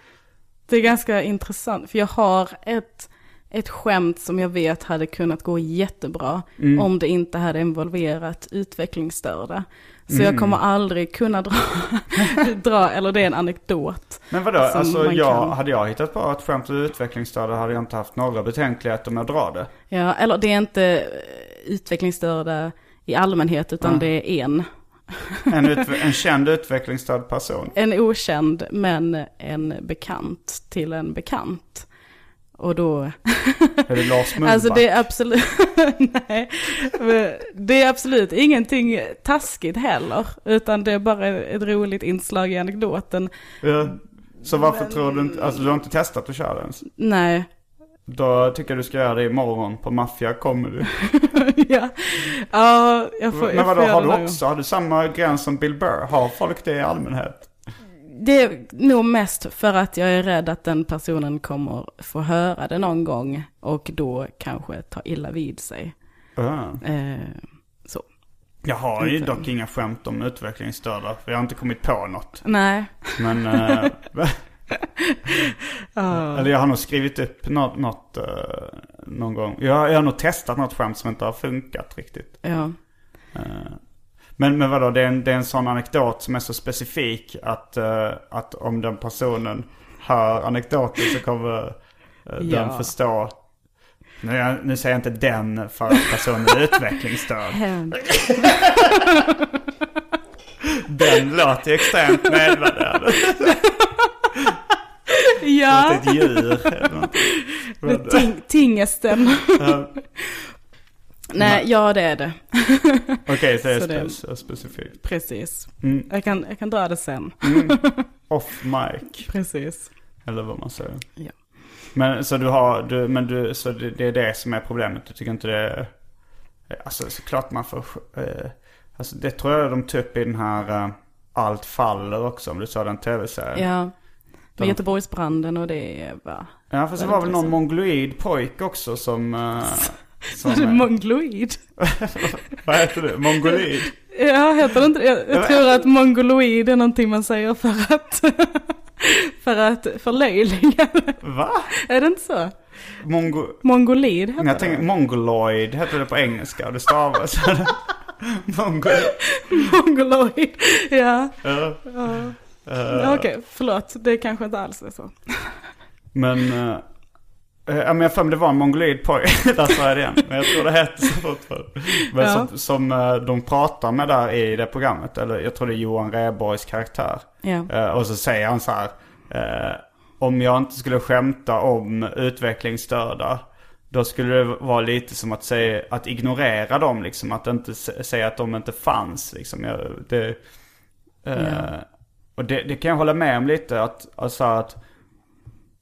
Det är ganska intressant, för jag har ett, ett skämt som jag vet hade kunnat gå jättebra om det inte hade involverat utvecklingsstörda. Så jag kommer aldrig kunna dra, dra, eller det är en anekdot. men vadå, alltså jag, kan- hade jag hittat på ett skämt om utvecklingsstörda hade jag inte haft några betänkligheter med att dra det. Ja, eller det är inte utvecklingsstörda i allmänhet, utan det är en. En, en känd utvecklingsstörd person. En okänd, men en bekant till en bekant. Och då, Är det Lars Mullback? alltså det är absolut, nej, Men det är absolut ingenting taskigt heller, utan det är bara ett roligt inslag i anekdoten. Ja. Så varför tror du inte, alltså du har inte testat att köra ens? Nej, Då tycker jag du ska göra det imorgon på Mafia Comedy. ja, ja, jag får, Men jag vadå, får göra har du också, har du samma gräns som Bill Burr? Har folk det i allmänhet? Det är nog mest för att jag är rädd att den personen kommer få höra det någon gång och då kanske ta illa vid sig. Uh. Eh, så. Jag har ju dock inga skämt om utvecklingsstörda, för jag har inte kommit på något. Nej. Men, eh, eller jag har nog skrivit upp något, något eh, någon gång. Jag, jag har nog testat något skämt som inte har funkat riktigt. Ja. Men, men vadå, det är, en, det är en sån anekdot som är så specifik att, eh, att om den personen hör anekdoten så kommer eh, den Ja. förstå. Nu, nu säger jag inte den för att personen är utvecklingsstörd. Den låter ju extremt nedvärderande. Ja, Ett djur ting, tingesten. eh, Nej, ja det är det. Okej, så det är Så det- så specifikt. Precis. Mm. Jag, kan, jag kan dra det sen. Off mic, Precis. eller vad man säger. Ja. Men så du har, du, men du, så det, det är det som är problemet. Du tycker inte det är, alltså såklart man får, eh, alltså det tror jag de tog upp i den här eh, Allt faller också, om du sa den tv-serien. Ja. Med Göteborgsbranden och det var... Ja, fast det var väl någon mongoloid pojk också som, eh, som är mongoloid. vad heter det? Mongolid? Ja, heter det inte? Jag, jag tror att mongoloid är någonting man säger för att... för att förlöjliga. Va? Är det inte så? Mongo... Mongolid heter Jag det. tänker mongoloid heter det på engelska och det stavas. Mongoloid. Mongoloid. Ja, Ja. ja. Okej, förlåt. Det kanske inte alls är så. Men, eh, eh, ja men jag för mig det var en mongoloid pojke, där sa jag det igen. Men jag tror det hette så fortfarande. Men Ja. som, som eh, de pratar med där i det programmet, eller jag tror det är Johan Rheborgs karaktär. Ja. Eh, och så säger han så här, eh, om jag inte skulle skämta om utvecklingsstörda, då skulle det vara lite som att säga, att ignorera dem liksom, att inte säga att de inte fanns liksom. Jag, det, eh, Ja. Och det, det kan jag hålla med om lite, att, alltså att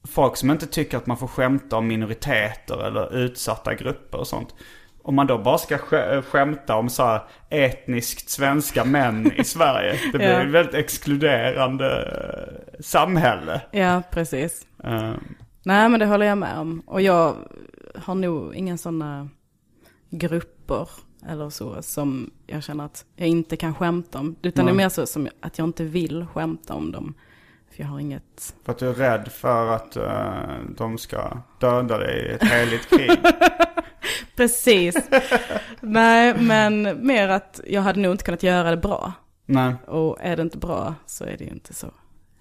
folk som inte tycker att man får skämta om minoriteter eller utsatta grupper och sånt. Om man då bara ska sk- skämta om så etniskt svenska män i Sverige. Det blir Ja. ett väldigt exkluderande eh, samhälle. ja, precis. Eh, Nej, men det håller jag med om. Och jag har nog inga sådana grupper eller så som jag känner att jag inte kan skämta om. Utan det är Nej. mer så som att jag inte vill skämta om dem. För jag har inget... För att du är rädd för att eh, de ska döda dig i ett heligt krig. Precis. Nej, men mer att jag hade nog inte kunnat göra det bra. nej, Och är det inte bra så är det ju inte så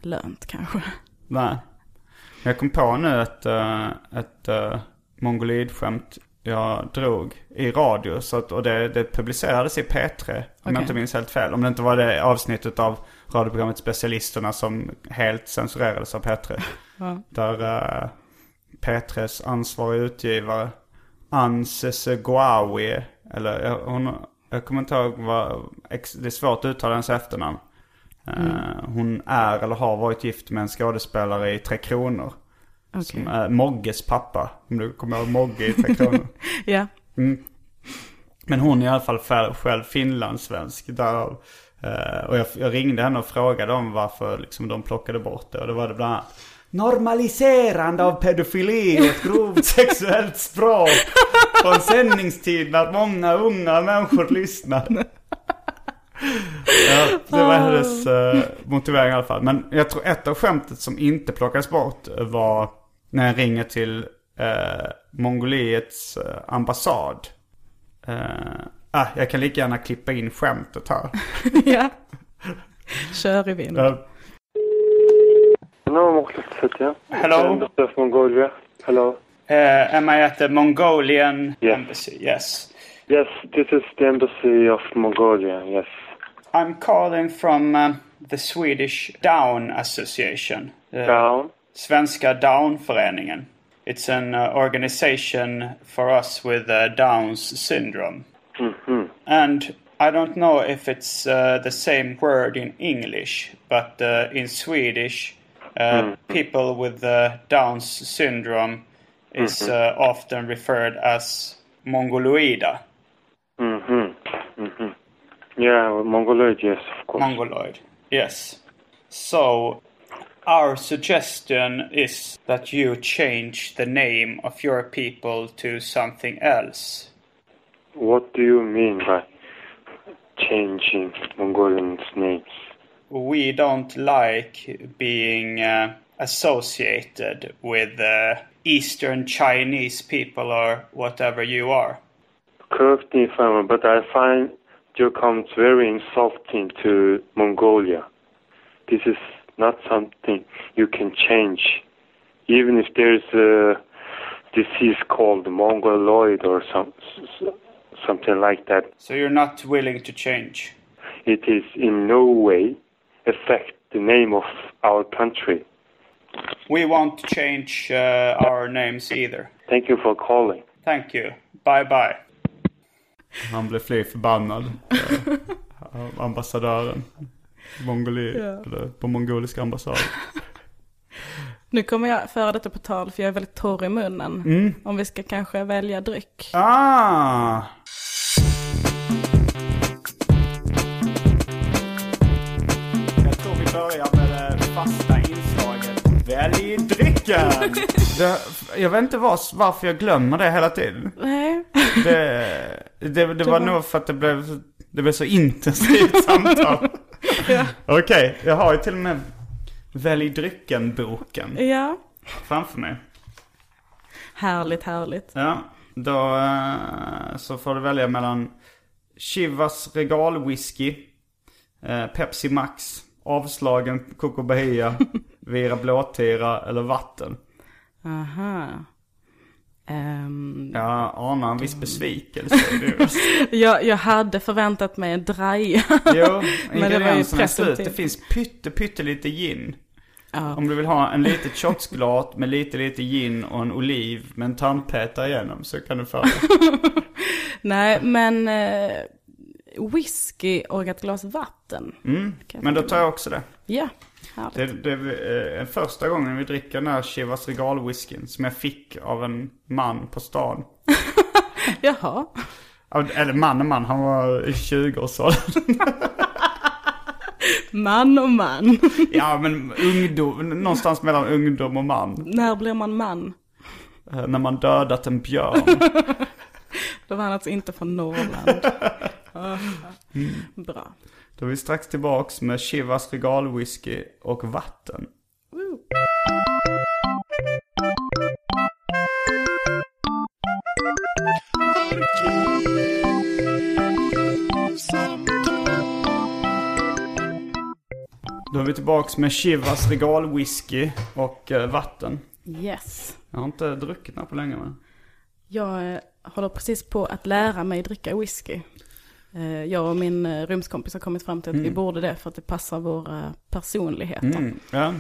lönt kanske. nej. Jag kom på nu ett, uh, ett uh, mongolidskämt jag drog i radio. Så att, och det, det publicerades i P3. Om jag inte minns helt fel. Om det inte var det avsnittet av radioprogrammet Specialisterna som helt censurerades av P3. Ja. Där uh, P3s ansvariga utgivare Anse Seguawi, eller jag- hon, jag kommer inte ihåg vad, det är svårt att uttala hennes efternamn. Eh, hon är eller har varit gift med en skådespelare i Tre Kronor. Okej. Som är Mogges pappa. Om du kommer ihåg Mogge i Tre Kronor. Ja. Mm. Men hon är i alla fall själv, finlandssvensk. Därav Eh, och jag, jag ringde henne och frågade om varför liksom, de plockade bort det. Och då var det bland annat Normaliserande av pedofili och ett grovt sexuellt språk. Från sändningstid när många unga människor lyssnar. Ja, det var hennes uh, motivering i alla fall. Men jag tror ett av skämtet som inte plockades bort var när jag ringer till uh, Mongoliets uh, ambassad. ah, jag kan lika gärna klippa in skämtet här. ja. Kör i vind. Uh, Hello, Mongolia. Hello. am I at the Mongolian Yes. embassy? Yes. Yes, this is the Embassy of Mongolia. Yes. I'm calling from uh, the Swedish Down Association. Uh, Down. Svenska Down-föreningen. It's an uh, organization for us with uh, Down's syndrome. And I don't know if it's uh, the same word in English, but uh, in Swedish, uh, people with uh, Down's syndrome is uh, often referred as Mongoloida. Mm-hmm. Mm-hmm. Yeah, well, Mongoloid, yes, of course. Mongoloid. Yes. So, our suggestion is that you change the name of your people to something else. what do you mean by changing Mongolians' names? We don't like being uh, associated with uh, Eastern Chinese people or whatever you are. Correct me if I'm but I find your comments very insulting to Mongolia. This is not something you can change. Even if there's a disease called Mongoloid or some, something like that, So you're not willing to change. it is in no way affect the name of our country. We won't change uh, our names either. Thank you for calling. Thank you. Bye bye. Han blev fly förbannad. av ambassadören. Mongoli, eller på mongoliska ambassaden. Nu kommer jag föra detta på tal för jag är väldigt torr i munnen. Mm. Om vi ska kanske välja dryck. Ah! Jag tror vi börjar med det fasta inslaget. Välj drycken! Det, jag vet inte var, varför jag glömmer det hela tiden. Nej. Det, det, det var nog för att det blev, det blev så intensivt samtal. Okej, jag har ju till och med Välj drycken-boken Ja. framför mig. Härligt, härligt. Ja, då eh, så får du välja mellan Chivas regalwhisky, eh, Pepsi Max, avslagen Coco Bahia, Vira Blåtira eller vatten. Aha. Ehm, Jag anar en viss besvikelse jag, jag hade förväntat mig en draja. Jo, Men det var ju ingredienserna är slut. Det finns pytte, pyttelite gin. Ja. Om du vill ha en litet shotsglas med lite, lite gin och en oliv med en tandpetare igenom så kan du få det. Nej, men eh, whisky och ett glas vatten. Mm. Men då tar jag också det. Ja. Det, det är första gången vi dricker den här Chivas regalwhiskyn som jag fick av en man på stan. Jaha. Eller man och man, han var i 20-årsåldern. Man och man. Ja men ungdom, någonstans mellan ungdom och man. När blir man man? Eh, När man dödat en björn. Då var han alltså inte från Norrland. Ah, Bra. Då är vi strax tillbaks med Chivas regalwhisky och vatten. Då är vi tillbaks med Chivas regalwhisky och eh, vatten. Yes. Jag har inte druckit den här på länge men. Jag eh, håller precis på att lära mig dricka whisky. Eh, Jag och min eh, rumskompis har kommit fram till att vi borde det för att det passar våra personligheter. Mm, ja.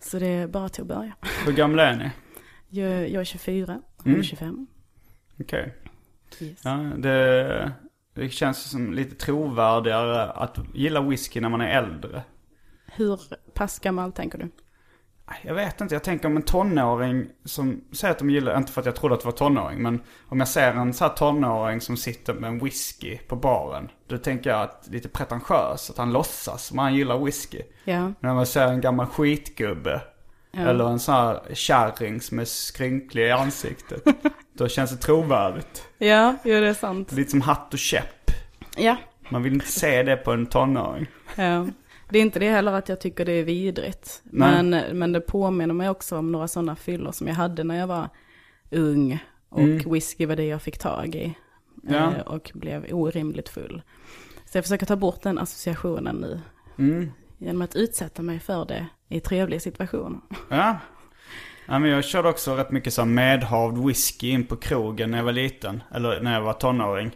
Så det är bara till att börja. Hur gamla är ni? Jag, jag är 24, hon är 25. Okej. Yes. Ja, det, det känns som lite trovärdigare att gilla whisky när man är äldre. Hur pass gammal tänker du? Jag vet inte, jag tänker om en tonåring som säger att de gillar, inte för att jag trodde att det var tonåring, men om jag ser en så här tonåring som sitter med en whisky på baren. Då tänker jag att lite pretentiös, att han låtsas som han gillar whisky. Ja. Men när man ser en gammal skitgubbe, eller en sån här kärring som är skrynklig i ansiktet. då känns det trovärdigt. Ja, jo det är sant. Lite som hatt och käpp. Ja. Man vill inte se det på en tonåring. ja. Det är inte det heller att jag tycker det är vidrigt. Nej. Men, men det påminner mig också om några sådana fyllor som jag hade när jag var ung. Och whisky var det jag fick tag i. Mm. Ja. Eh, Och blev orimligt full. Så jag försöker ta bort den associationen nu. Mm. Genom att utsätta mig för det i trevliga situationer. Ja. Ja men jag körde också rätt mycket så medhavd whisky in på krogen när jag var liten. Eller när jag var tonåring.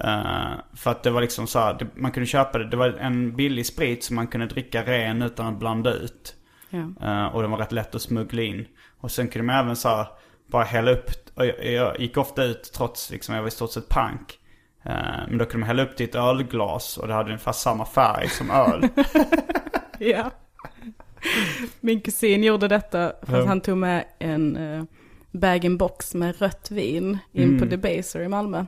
Eh, för att det var liksom så här, man kunde köpa det. Det var en billig sprit som man kunde dricka ren utan att blanda ut. Ja. Eh, och den var rätt lätt att smuggla in. Och sen kunde man även så här, bara hälla upp. Och jag, jag gick ofta ut trots liksom jag var i stort sett pank. Eh, men då kunde man hälla upp i ett ölglas och det hade ungefär samma färg som öl. Ja. Min kusin gjorde detta för att han tog med en uh, bag-in-box med rött vin in på Debaser i Malmö.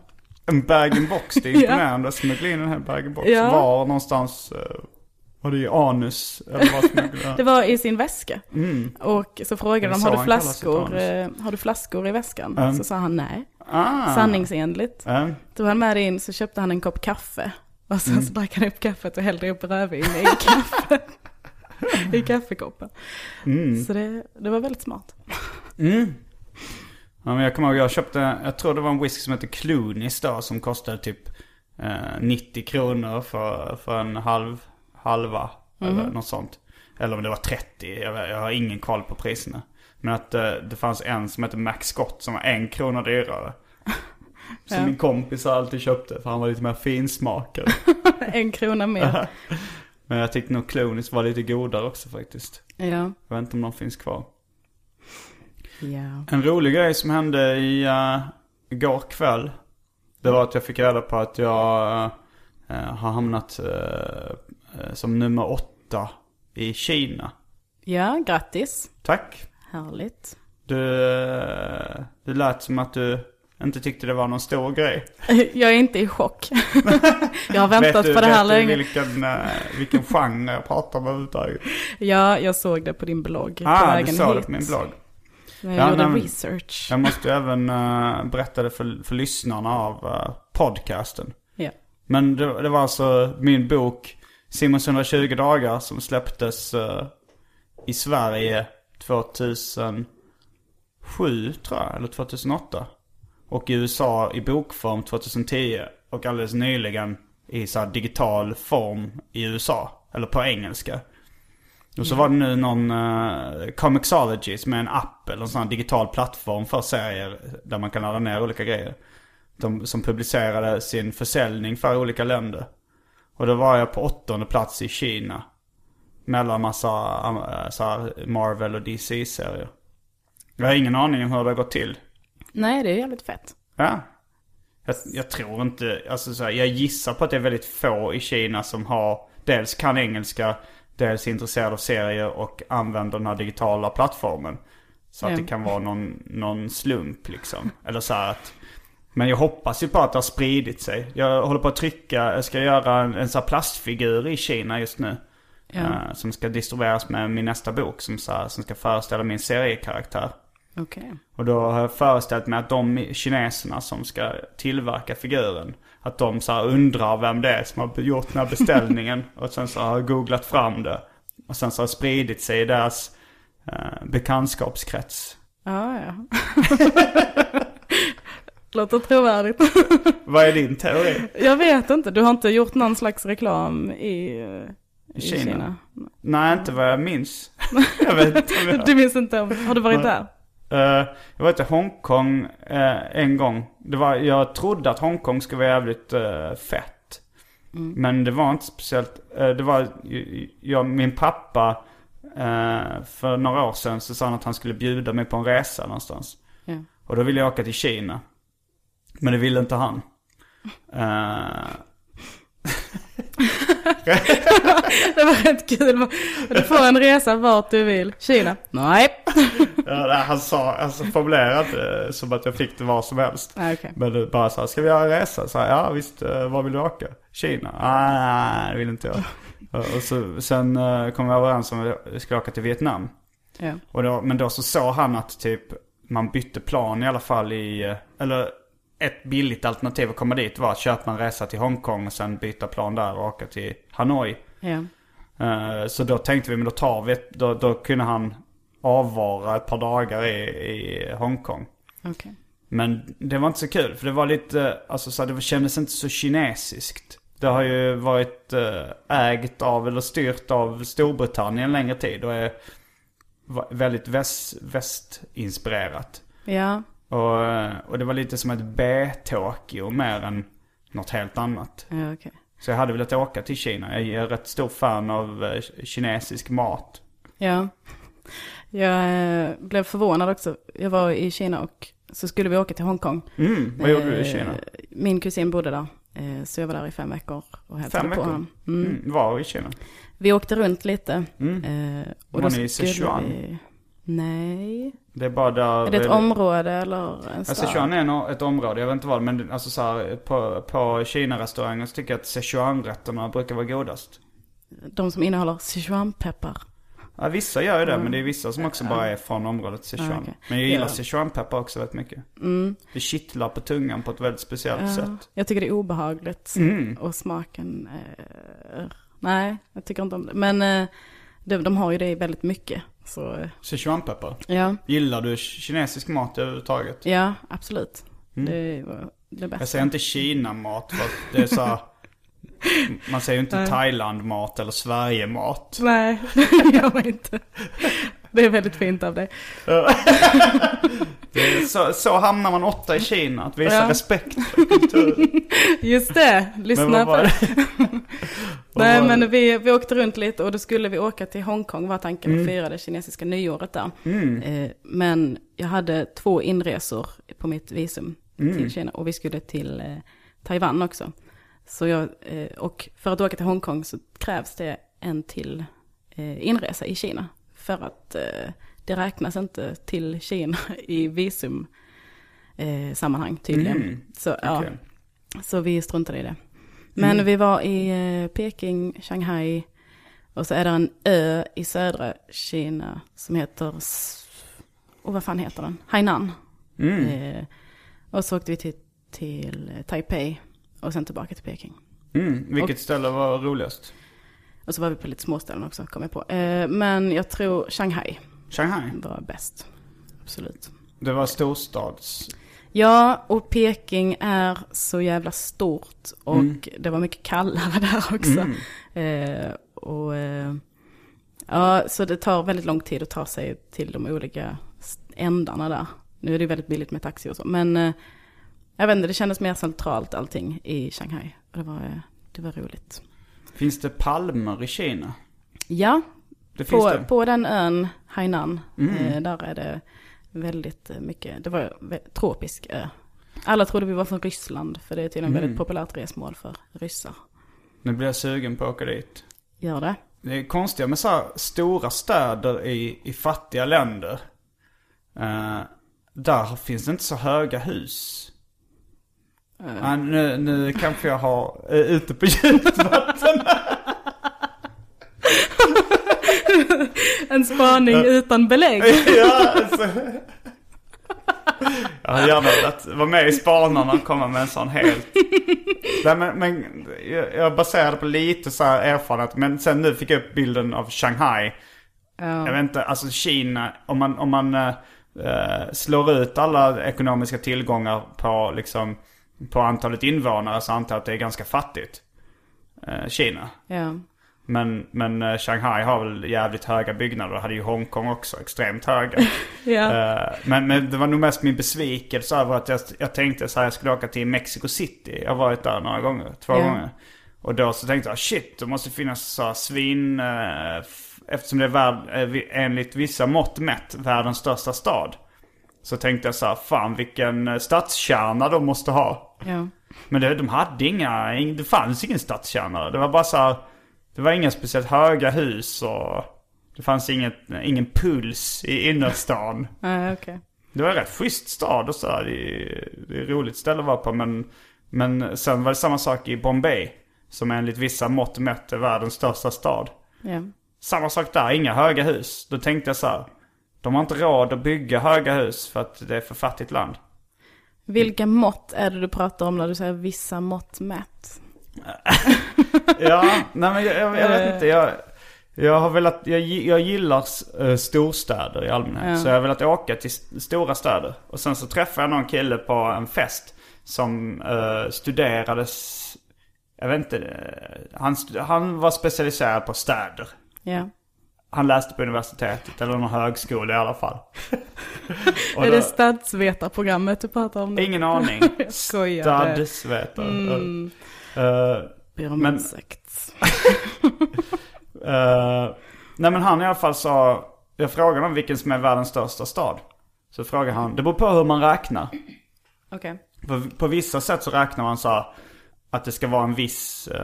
En bag-in-box, det är imponerande att smuggla in en här bag-in-box. Ja. Var någonstans, eh, var det i anus? Eller vad Det var i sin väska. Mm. Och så frågade de, har du flaskor, eh, har du flaskor i väskan? Mm. Så sa han nej. Ah. Sanningsenligt. Eh, Tog han med det in så köpte han en kopp kaffe. Och sen Mm. så drack han upp kaffet och hällde upp rödvin i kaffe. I kaffekoppen. Mm. Så det, det var väldigt smart. Ja, men jag kommer ihåg, jag köpte, jag tror det var en whisky som hette Clooney's då som kostade typ eh, 90 kronor för, för en halv, halva eller något sånt. Eller om det var 30, jag, jag har ingen koll på priserna. Men att eh, det fanns en som hette Max Scott som var en krona dyrare. Som Ja. min kompis alltid köpte för han var lite mer finsmakare. en krona mer. Men jag tyckte nog Clooney's var lite godare också faktiskt. Ja. Jag vet inte om de finns kvar. ja. En rolig grej som hände i uh, igår kväll. Det var att jag fick reda på att jag eh, har hamnat eh, eh, som nummer åtta i Kina. Ja, grattis. Tack. Härligt. Du, eh, det lät som att du inte tyckte det var någon stor grej. Jag är inte i chock. jag har väntat du, på det här vet du länge. vilken, uh, vilken genre jag pratar om överhuvudtaget? Ja, jag såg det på din blogg på Ah, du såg det hit. på min blogg. Jag Ja, gjorde men- research. Jag måste även uh, berätta det för, för lyssnarna av eh, podcasten. Ja. Men det, det var alltså min bok Simons 120 dagar som släpptes eh, i Sverige 2007 tror jag, eller 2008. Och i USA i bokform 2010 och alldeles nyligen i så digital form i USA. Eller på engelska. Och så var det nu någon uh, Comixology som är en app eller en sån här digital plattform för serier där man kan ladda ner olika grejer. De, som publicerade sin försäljning för olika länder. Och då var jag på åttonde plats i Kina. Mellan massa uh, Marvel och DC-serier. Jag har ingen aning om hur det har gått till. Nej, det är jävligt fett. Ja. Jag, jag tror inte, alltså så här, jag gissar på att det är väldigt få i Kina som har, dels kan engelska, dels är intresserade av serier och använder den här digitala plattformen. Så att det kan vara någon, någon slump liksom. Eller så här att, men jag hoppas ju på att det har spridit sig. Jag håller på att trycka, jag ska göra en, en sån här plastfigur i Kina just nu. Ja. eh, som ska distribueras med min nästa bok som, så här, som ska föreställa min seriekaraktär. Okej. Och då har jag föreställt mig att de kineserna som ska tillverka figuren, att de så undrar vem det är som har gjort den här beställningen. och sen så har jag googlat fram det. Och sen så har det spridit sig i deras eh, bekantskapskrets. Ja, ja. Låter trovärdigt. Vad är din teori? jag vet inte, du har inte gjort någon slags reklam i, i Kina? Kina? Nej, inte vad jag minns. jag vet inte jag... Du minns inte, har du varit där? Eh, jag var till Hongkong eh, en gång. Det var, jag trodde att Hongkong skulle vara jävligt eh, fett. Men det var inte speciellt. det var, jag, min pappa för några år sedan så sa han att han skulle bjuda mig på en resa någonstans. Ja. Och då ville jag åka till Kina. Men det ville inte han. Det var rätt kul. Du får en resa vart du vill. Kina? Nej. Ja, han sa, alltså formulerade som att jag fick det var som helst. Nej, okej. Men bara så här, ska vi göra en resa? Så här, ja visst, eh, var vill du åka? Kina? Ah, nej, det vill inte jag. Och så, sen eh, kom vi överens om att vi skulle åka till Vietnam. Ja. Och då, men då så såg han att typ man bytte plan i alla fall i, eh, eller ett billigt alternativ att komma dit var att köpa en resa till Hongkong och sen byta plan där och åka till Hanoi. Ja. Eh, Så då tänkte vi, men då tar vi då, då kunde han avvara ett par dagar i, i Hongkong. Okej. Men det var inte så kul för det var lite, alltså så här, det kändes inte så kinesiskt. Det har ju varit eh, ägt av eller styrt av Storbritannien en längre tid och är väldigt väst, västinspirerat. Ja. Och, eh, och det var lite som ett B-Tokyo mer än något helt annat. Ja, okej. Så jag hade velat åka till Kina. Jag är rätt stor fan av eh, kinesisk mat. Ja. Jag eh, blev förvånad också. Jag var i Kina och så skulle vi åka till Hongkong. Mm, vad gjorde du i Kina? Min kusin bodde där. Så jag var där i fem veckor och hälsade Fem på veckor? honom. Mm. Mm, var i Kina? Vi åkte runt lite. Mm. eh, Var då ni i Sichuan? vi- Nej. Det är bara där... Är det ett område eller en Ja, stad? Sichuan är nog ett område, jag vet inte vad, men alltså så här, på, på Kina-restauranger så tycker jag att Sichuan-rätterna brukar vara godast. De som innehåller Sichuanpeppar. Ja, vissa gör ju det, men det är vissa som också bara är från området Sichuan. Ja, okej. Men jag gillar Ja. Sichuan-peppar också väldigt mycket. Det kittlar på tungan på ett väldigt speciellt Ja, sätt. jag tycker det är obehagligt. Mm. Och smaken, eh, nej, jag tycker inte om det. Men eh, de, de har ju det väldigt mycket. Så eh, Sichuan-peppar. ja, Gillar du kinesisk mat överhuvudtaget? ja absolut. Det var det bästa. Mm. Jag säger inte Kina-mat för att det är så här, Man säger ju inte Thailand-mat eller Sverige-mat. Nej, det gör man inte. Det är väldigt fint av dig. Så, så hamnar man åtta i Kina, att visa Ja. respekt för kulturen. Just det, lyssna på det. Nej men vi, vi åkte runt lite och då skulle vi åka till Hongkong var tanken Mm. och fira det kinesiska nyåret där. Eh, men jag hade två inresor på mitt visum Mm. till Kina och vi skulle till eh, Taiwan också. Så jag, eh, och för att åka till Hongkong så krävs det en till inresa i Kina. För att eh, det räknas inte till Kina i visum eh, sammanhang tydligen. Mm. Så, ja, Okej. så vi struntade i det. Men vi var i eh, Peking, Shanghai och så är det en ö i södra Kina som heter, och vad fan heter den? Hainan. Mm. Eh, och så åkte vi till, till eh, Taipei och sen tillbaka till Peking. Mm. Vilket ställe var roligast? Och så var vi på lite småställen också, kom jag på. Eh, men jag tror Shanghai Shanghai. var bäst. Absolut. Det var storstads... Ja, och Peking är så jävla stort och det var mycket kallare där också. Eh, och eh, ja, så det tar väldigt lång tid att ta sig till de olika ändarna där. Nu är det väldigt billigt med taxi och så, men jag vet inte, det kändes mer centralt allting i Shanghai. Och det var, det var roligt. Finns det palmer i Kina? Ja, på, det? på den ön, Hainan, eh, där är det väldigt eh, mycket, det var vä- tropisk ö. Alla trodde vi var från Ryssland, för det är tydligen väldigt populärt resmål för ryssar. Nu blir jag sugen på att åka dit. Gör det? Det är konstiga med så här stora städer i, i fattiga länder. Eh, där finns det inte så höga hus. Ja, nu, nu kanske jag har uh, ute på djupt vatten. En spaning utan belägg. ja, alltså. Jag hade gärna velat vara med i Spanarna och komma med en sån helt... Nej, men, men jag, baserade på lite så här erfarenhet. Men sen nu fick jag upp bilden av Shanghai. Jag vet inte, alltså Kina, om man, om man eh, eh, slår ut alla ekonomiska tillgångar på, liksom, på antalet invånare så antar jag att det är ganska fattigt. Eh, Kina. Ja. Men, men eh, Shanghai har väl jävligt höga byggnader. Det hade ju Hongkong också, extremt höga. Ja. Eh, men, men det var nog mest min besvikelse över att jag, jag tänkte så här, jag skulle åka till Mexico City. Jag har varit där några gånger, två Ja. gånger. Och då så tänkte jag, shit, det måste finnas så här svin... eh, Eftersom det är värld, eh, enligt vissa mått mätt världens största stad. Så tänkte jag så här, fan vilken eh, stadskärna de måste ha. Ja. Men det, de hade inga, ing- det fanns ingen stadskärna. Det var bara så här, det var inga speciellt höga hus och det fanns inget, ingen puls i innerstan. Nej, okej. Det var en rätt schysst stad och så. här. Det det är ett roligt ställe att vara på. Men, men sen var det samma sak i Bombay. Som enligt vissa mått mätt är världens största stad. Ja. Samma sak där, inga höga hus. Då tänkte jag så här. De har inte råd att bygga höga hus för att det är för fattigt land. Vilka mått är det du pratar om när du säger vissa mått mätt? Ja, nej men jag, jag, jag vet inte. Jag, jag har velat, jag, jag gillar eh, storstäder i allmänhet. Ja. Så jag har velat åka till st- stora städer. Och sen så träffade jag någon kille på en fest. Som uh, studerades, jag vet inte, eh, han, han var specialiserad på städer. Ja. Han läste på universitetet, eller någon högskola i alla fall. Och är då- det stadsvetarprogrammet du pratar om nu? Ingen aning. Stadsvetare. Mm. Eh, Ber om Men- ursäkt. Eh, nej men han i alla fall sa, jag frågade honom vilken som är världens största stad. Så frågade han, det beror på hur man räknar. Okej. På, på vissa sätt så räknar man så här, att det ska vara en viss, uh,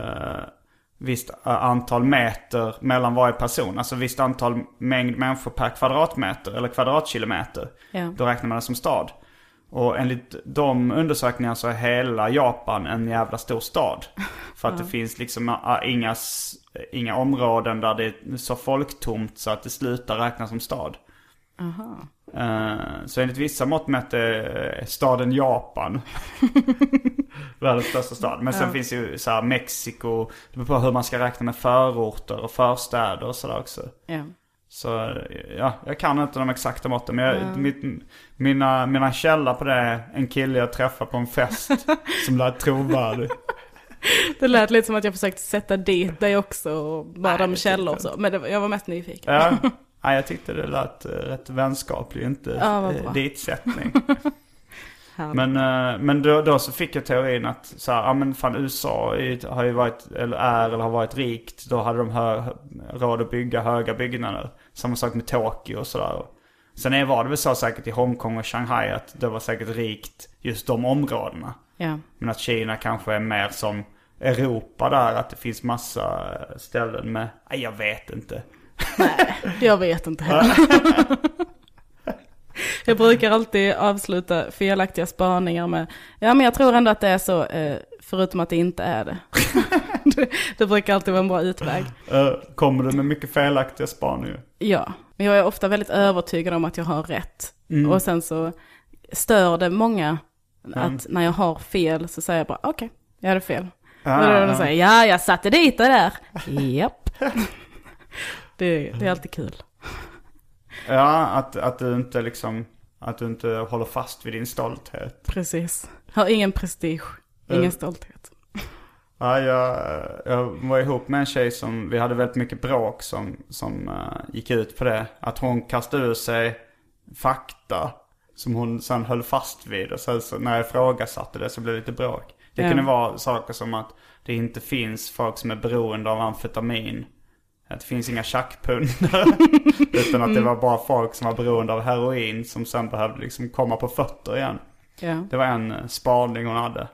visst antal meter mellan varje person. Alltså visst antal mängd människor per kvadratmeter eller kvadratkilometer. Ja. Då räknar man det som stad. Och enligt de undersökningarna så är hela Japan en jävla stor stad. För att det finns liksom inga, inga områden där det är så folktomt så att det slutar räknas som stad. Eh, så enligt vissa mått mätt är staden Japan världens största stad. Men sen finns ju så här Mexiko, det beror på hur man ska räkna med förorter och förstäder och sådär också. Ja. Så ja, jag kan inte de exakta måtten. Men jag, mitt, mina, mina källor på det är en kille jag träffade på en fest som lät trovärdig. Det lät lite som att jag försökte sätta dit dig också och bara Nej, de källor och så. Men det, jag var mest nyfiken. Ja, ja, jag tyckte det lät eh, rätt vänskaplig, inte Ja, eh, ditsättning. Men, eh, men då, då så fick jag teorin att så här, ja men fan USA har ju varit, eller är eller har varit rikt. Då hade de hö, råd att bygga höga byggnader. Samma sak med Tokyo och sådär. Sen var det väl så säkert i Hongkong och Shanghai att det var säkert rikt just de områdena. Ja. Men att Kina kanske är mer som Europa där, att det finns massa ställen med, nej jag vet inte. Jag vet inte heller. Jag brukar alltid avsluta felaktiga spaningar med, ja men jag tror ändå att det är så, eh, förutom att det inte är det. det. Det brukar alltid vara en bra utväg. Eh, Kommer du med mycket felaktiga spaningar? Ja, men jag är ofta väldigt övertygad om att jag har rätt. Mm. Och sen så stör det många att när jag har fel så säger jag bara okej, jag hade fel. Ah, och då säger ja, jag satte dit det där. Japp. Det, det är alltid kul. Ja, att, att du inte liksom, att du inte håller fast vid din stolthet. Precis. Har ingen prestige, ingen Mm. stolthet. Ja, jag, jag var ihop med en tjej som, vi hade väldigt mycket bråk som, som eh, gick ut på det. Att hon kastade ur sig fakta som hon sen höll fast vid. Och sen så när jag ifrågasatte det så blev det lite bråk. Det Ja. kunde vara saker som att det inte finns folk som är beroende av amfetamin. Att det finns inga tjackpundare. utan att det var bara folk som var beroende av heroin som sen behövde liksom komma på fötter igen. Ja. Det var en eh, spaning hon hade.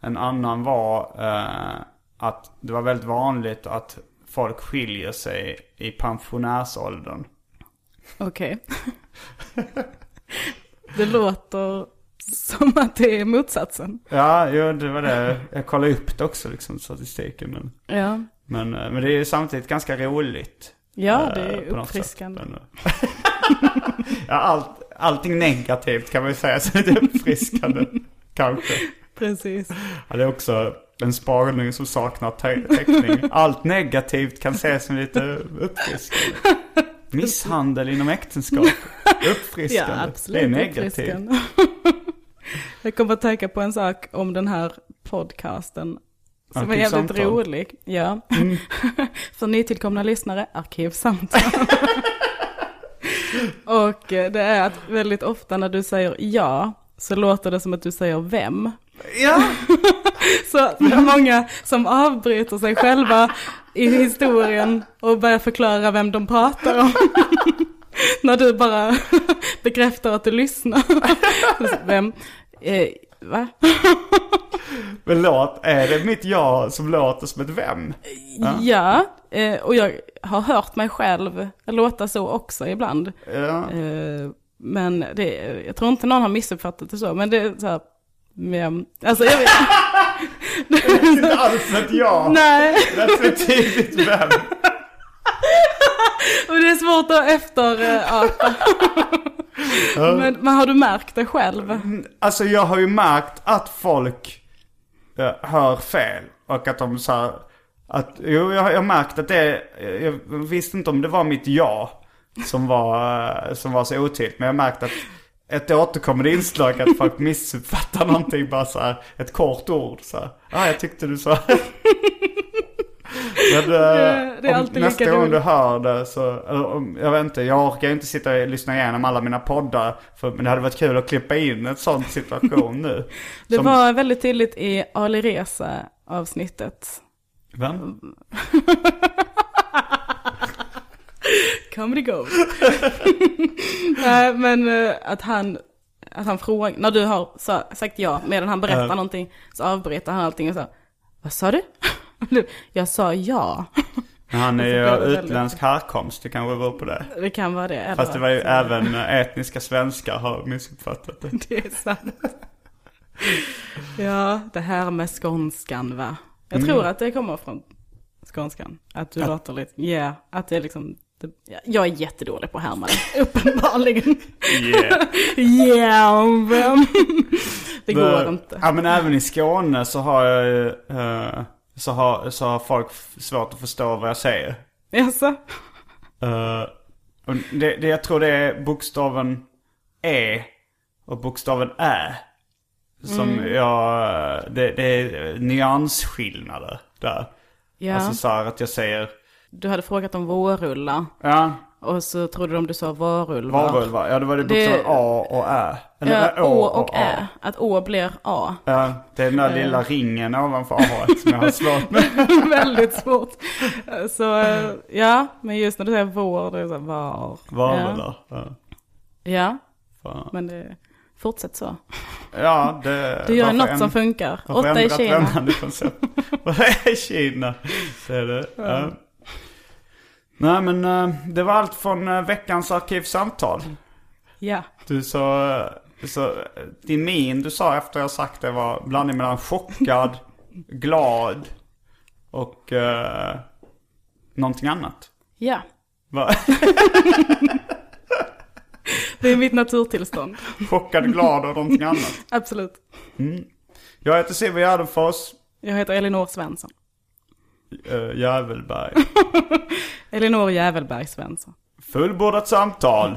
En annan var eh, att det var väldigt vanligt att folk skiljer sig i pensionärsåldern. Okej. det låter som att det är motsatsen. Ja, jo, det var det. Jag kollade upp det också, liksom, statistiken. Men, Ja, men, eh, men det är ju samtidigt ganska roligt. ja eh, det är uppfriskande. Eh, ja, allt, allting negativt kan man ju säga, så det är uppfriskande. kanske. Precis. Ja, det är också en spaning som saknar täckning. Allt negativt kan ses som lite uppfriskande. Misshandel inom äktenskap. Ja, Uppfriskande. absolut. det är negativt. Jag kommer att tänka på en sak om den här podcasten. Som är jävligt rolig. Ja. Mm. För nytillkomna lyssnare, arkivsamtal. Och eh, det är att väldigt ofta när du säger ja, så låter det som att du säger vem. Ja, Så många som avbryter sig själva i historien och börjar förklara vem de pratar om. När du bara bekräftar att du lyssnar. Vem? Va? Men låt, är det mitt jag som låter som ett vem? Ja, eh, och jag har hört mig själv låta så också ibland. Ja. Eh, men det, jag tror inte någon har missuppfattat det så, men det är så här, men, alltså jag vet Inte alls ett jag. Nej, Det är så tydligt vem. och det är svårt att efterapa. Men, men har du märkt det själv? Alltså jag har ju märkt att folk eh, hör fel. Och att de så här, att, jo, jag, har- jag har märkt att det, jag visste inte om det var mitt ja som var, eh, som var så otydligt. Men jag har märkt att ett återkommande inslag att folk missuppfattar någonting bara så här, ett kort ord så här. Ja, jag tyckte du sa. Men, eh, det alltid nästa gång du hör det så, om- jag vet inte, jag orkar inte sitta och lyssna igenom alla mina poddar. För, men det hade varit kul att klippa in en sån situation nu. Det Som- var väldigt tydligt i Ali Reza avsnittet. Vem? Comedy gold. Nej, men eh, att han, att han frågar, när du har sa, sagt ja, medan han berättar Ja. någonting, så avbryter han allting och så, vad sa du? Jag sa ja. Men Han är Så ju väldigt- utländsk härkomst, det kanske beror på det. Det kan vara det. eller Fast det var ju att- även eh, etniska svenskar har missuppfattat det. Det är sant. Ja, det här med skånskan va? Jag Mm. tror att det kommer från skånskan. Att du låter lite, ja, att det är liksom, ja, jag är jättedålig på det, uppenbarligen. Yeah. Ja, vem? Det går inte. Ja men även i Skåne så har jag ju, eh, så har, så har folk svårt att förstå vad jag säger. Jaså? Eh, och det, det, jag tror det är bokstaven E och bokstaven Ä. Som Mm. jag, det, det är nyansskillnader där. Ja, Alltså så här att jag säger, du hade frågat om vårrullar. ja, Och så trodde de du sa varulvar. varulvar. Ja det var det bokstaven A och Ä. Ja, Eller Å och A. Ä. Att Å blir A. Ja, det är den där lilla ringen ovanför A som jag har svårt med. Väldigt svårt. Så eh, ja, men just när du säger vår, det är så var. Varulvar. Ja. Ja, Fan. men det, fortsätt så. Ja, det... Du gör något en- som funkar. Åtta i Kina. Vad är Kina? Det är det. Ja. Nej men eh, det var allt från eh, veckans arkivsamtal. Ja. Du sa, så, eh, din min du sa efter jag sagt det var blandning mellan chockad, glad och uh, någonting annat. Ja, Va? det är mitt naturtillstånd. chockad, glad och någonting annat. Absolut. Jag heter Siv Gärdenfors, Jag heter Elinor Svensson. Uh, Jävelberg. Elinor Jävelberg Svensson. Fullbordat samtal.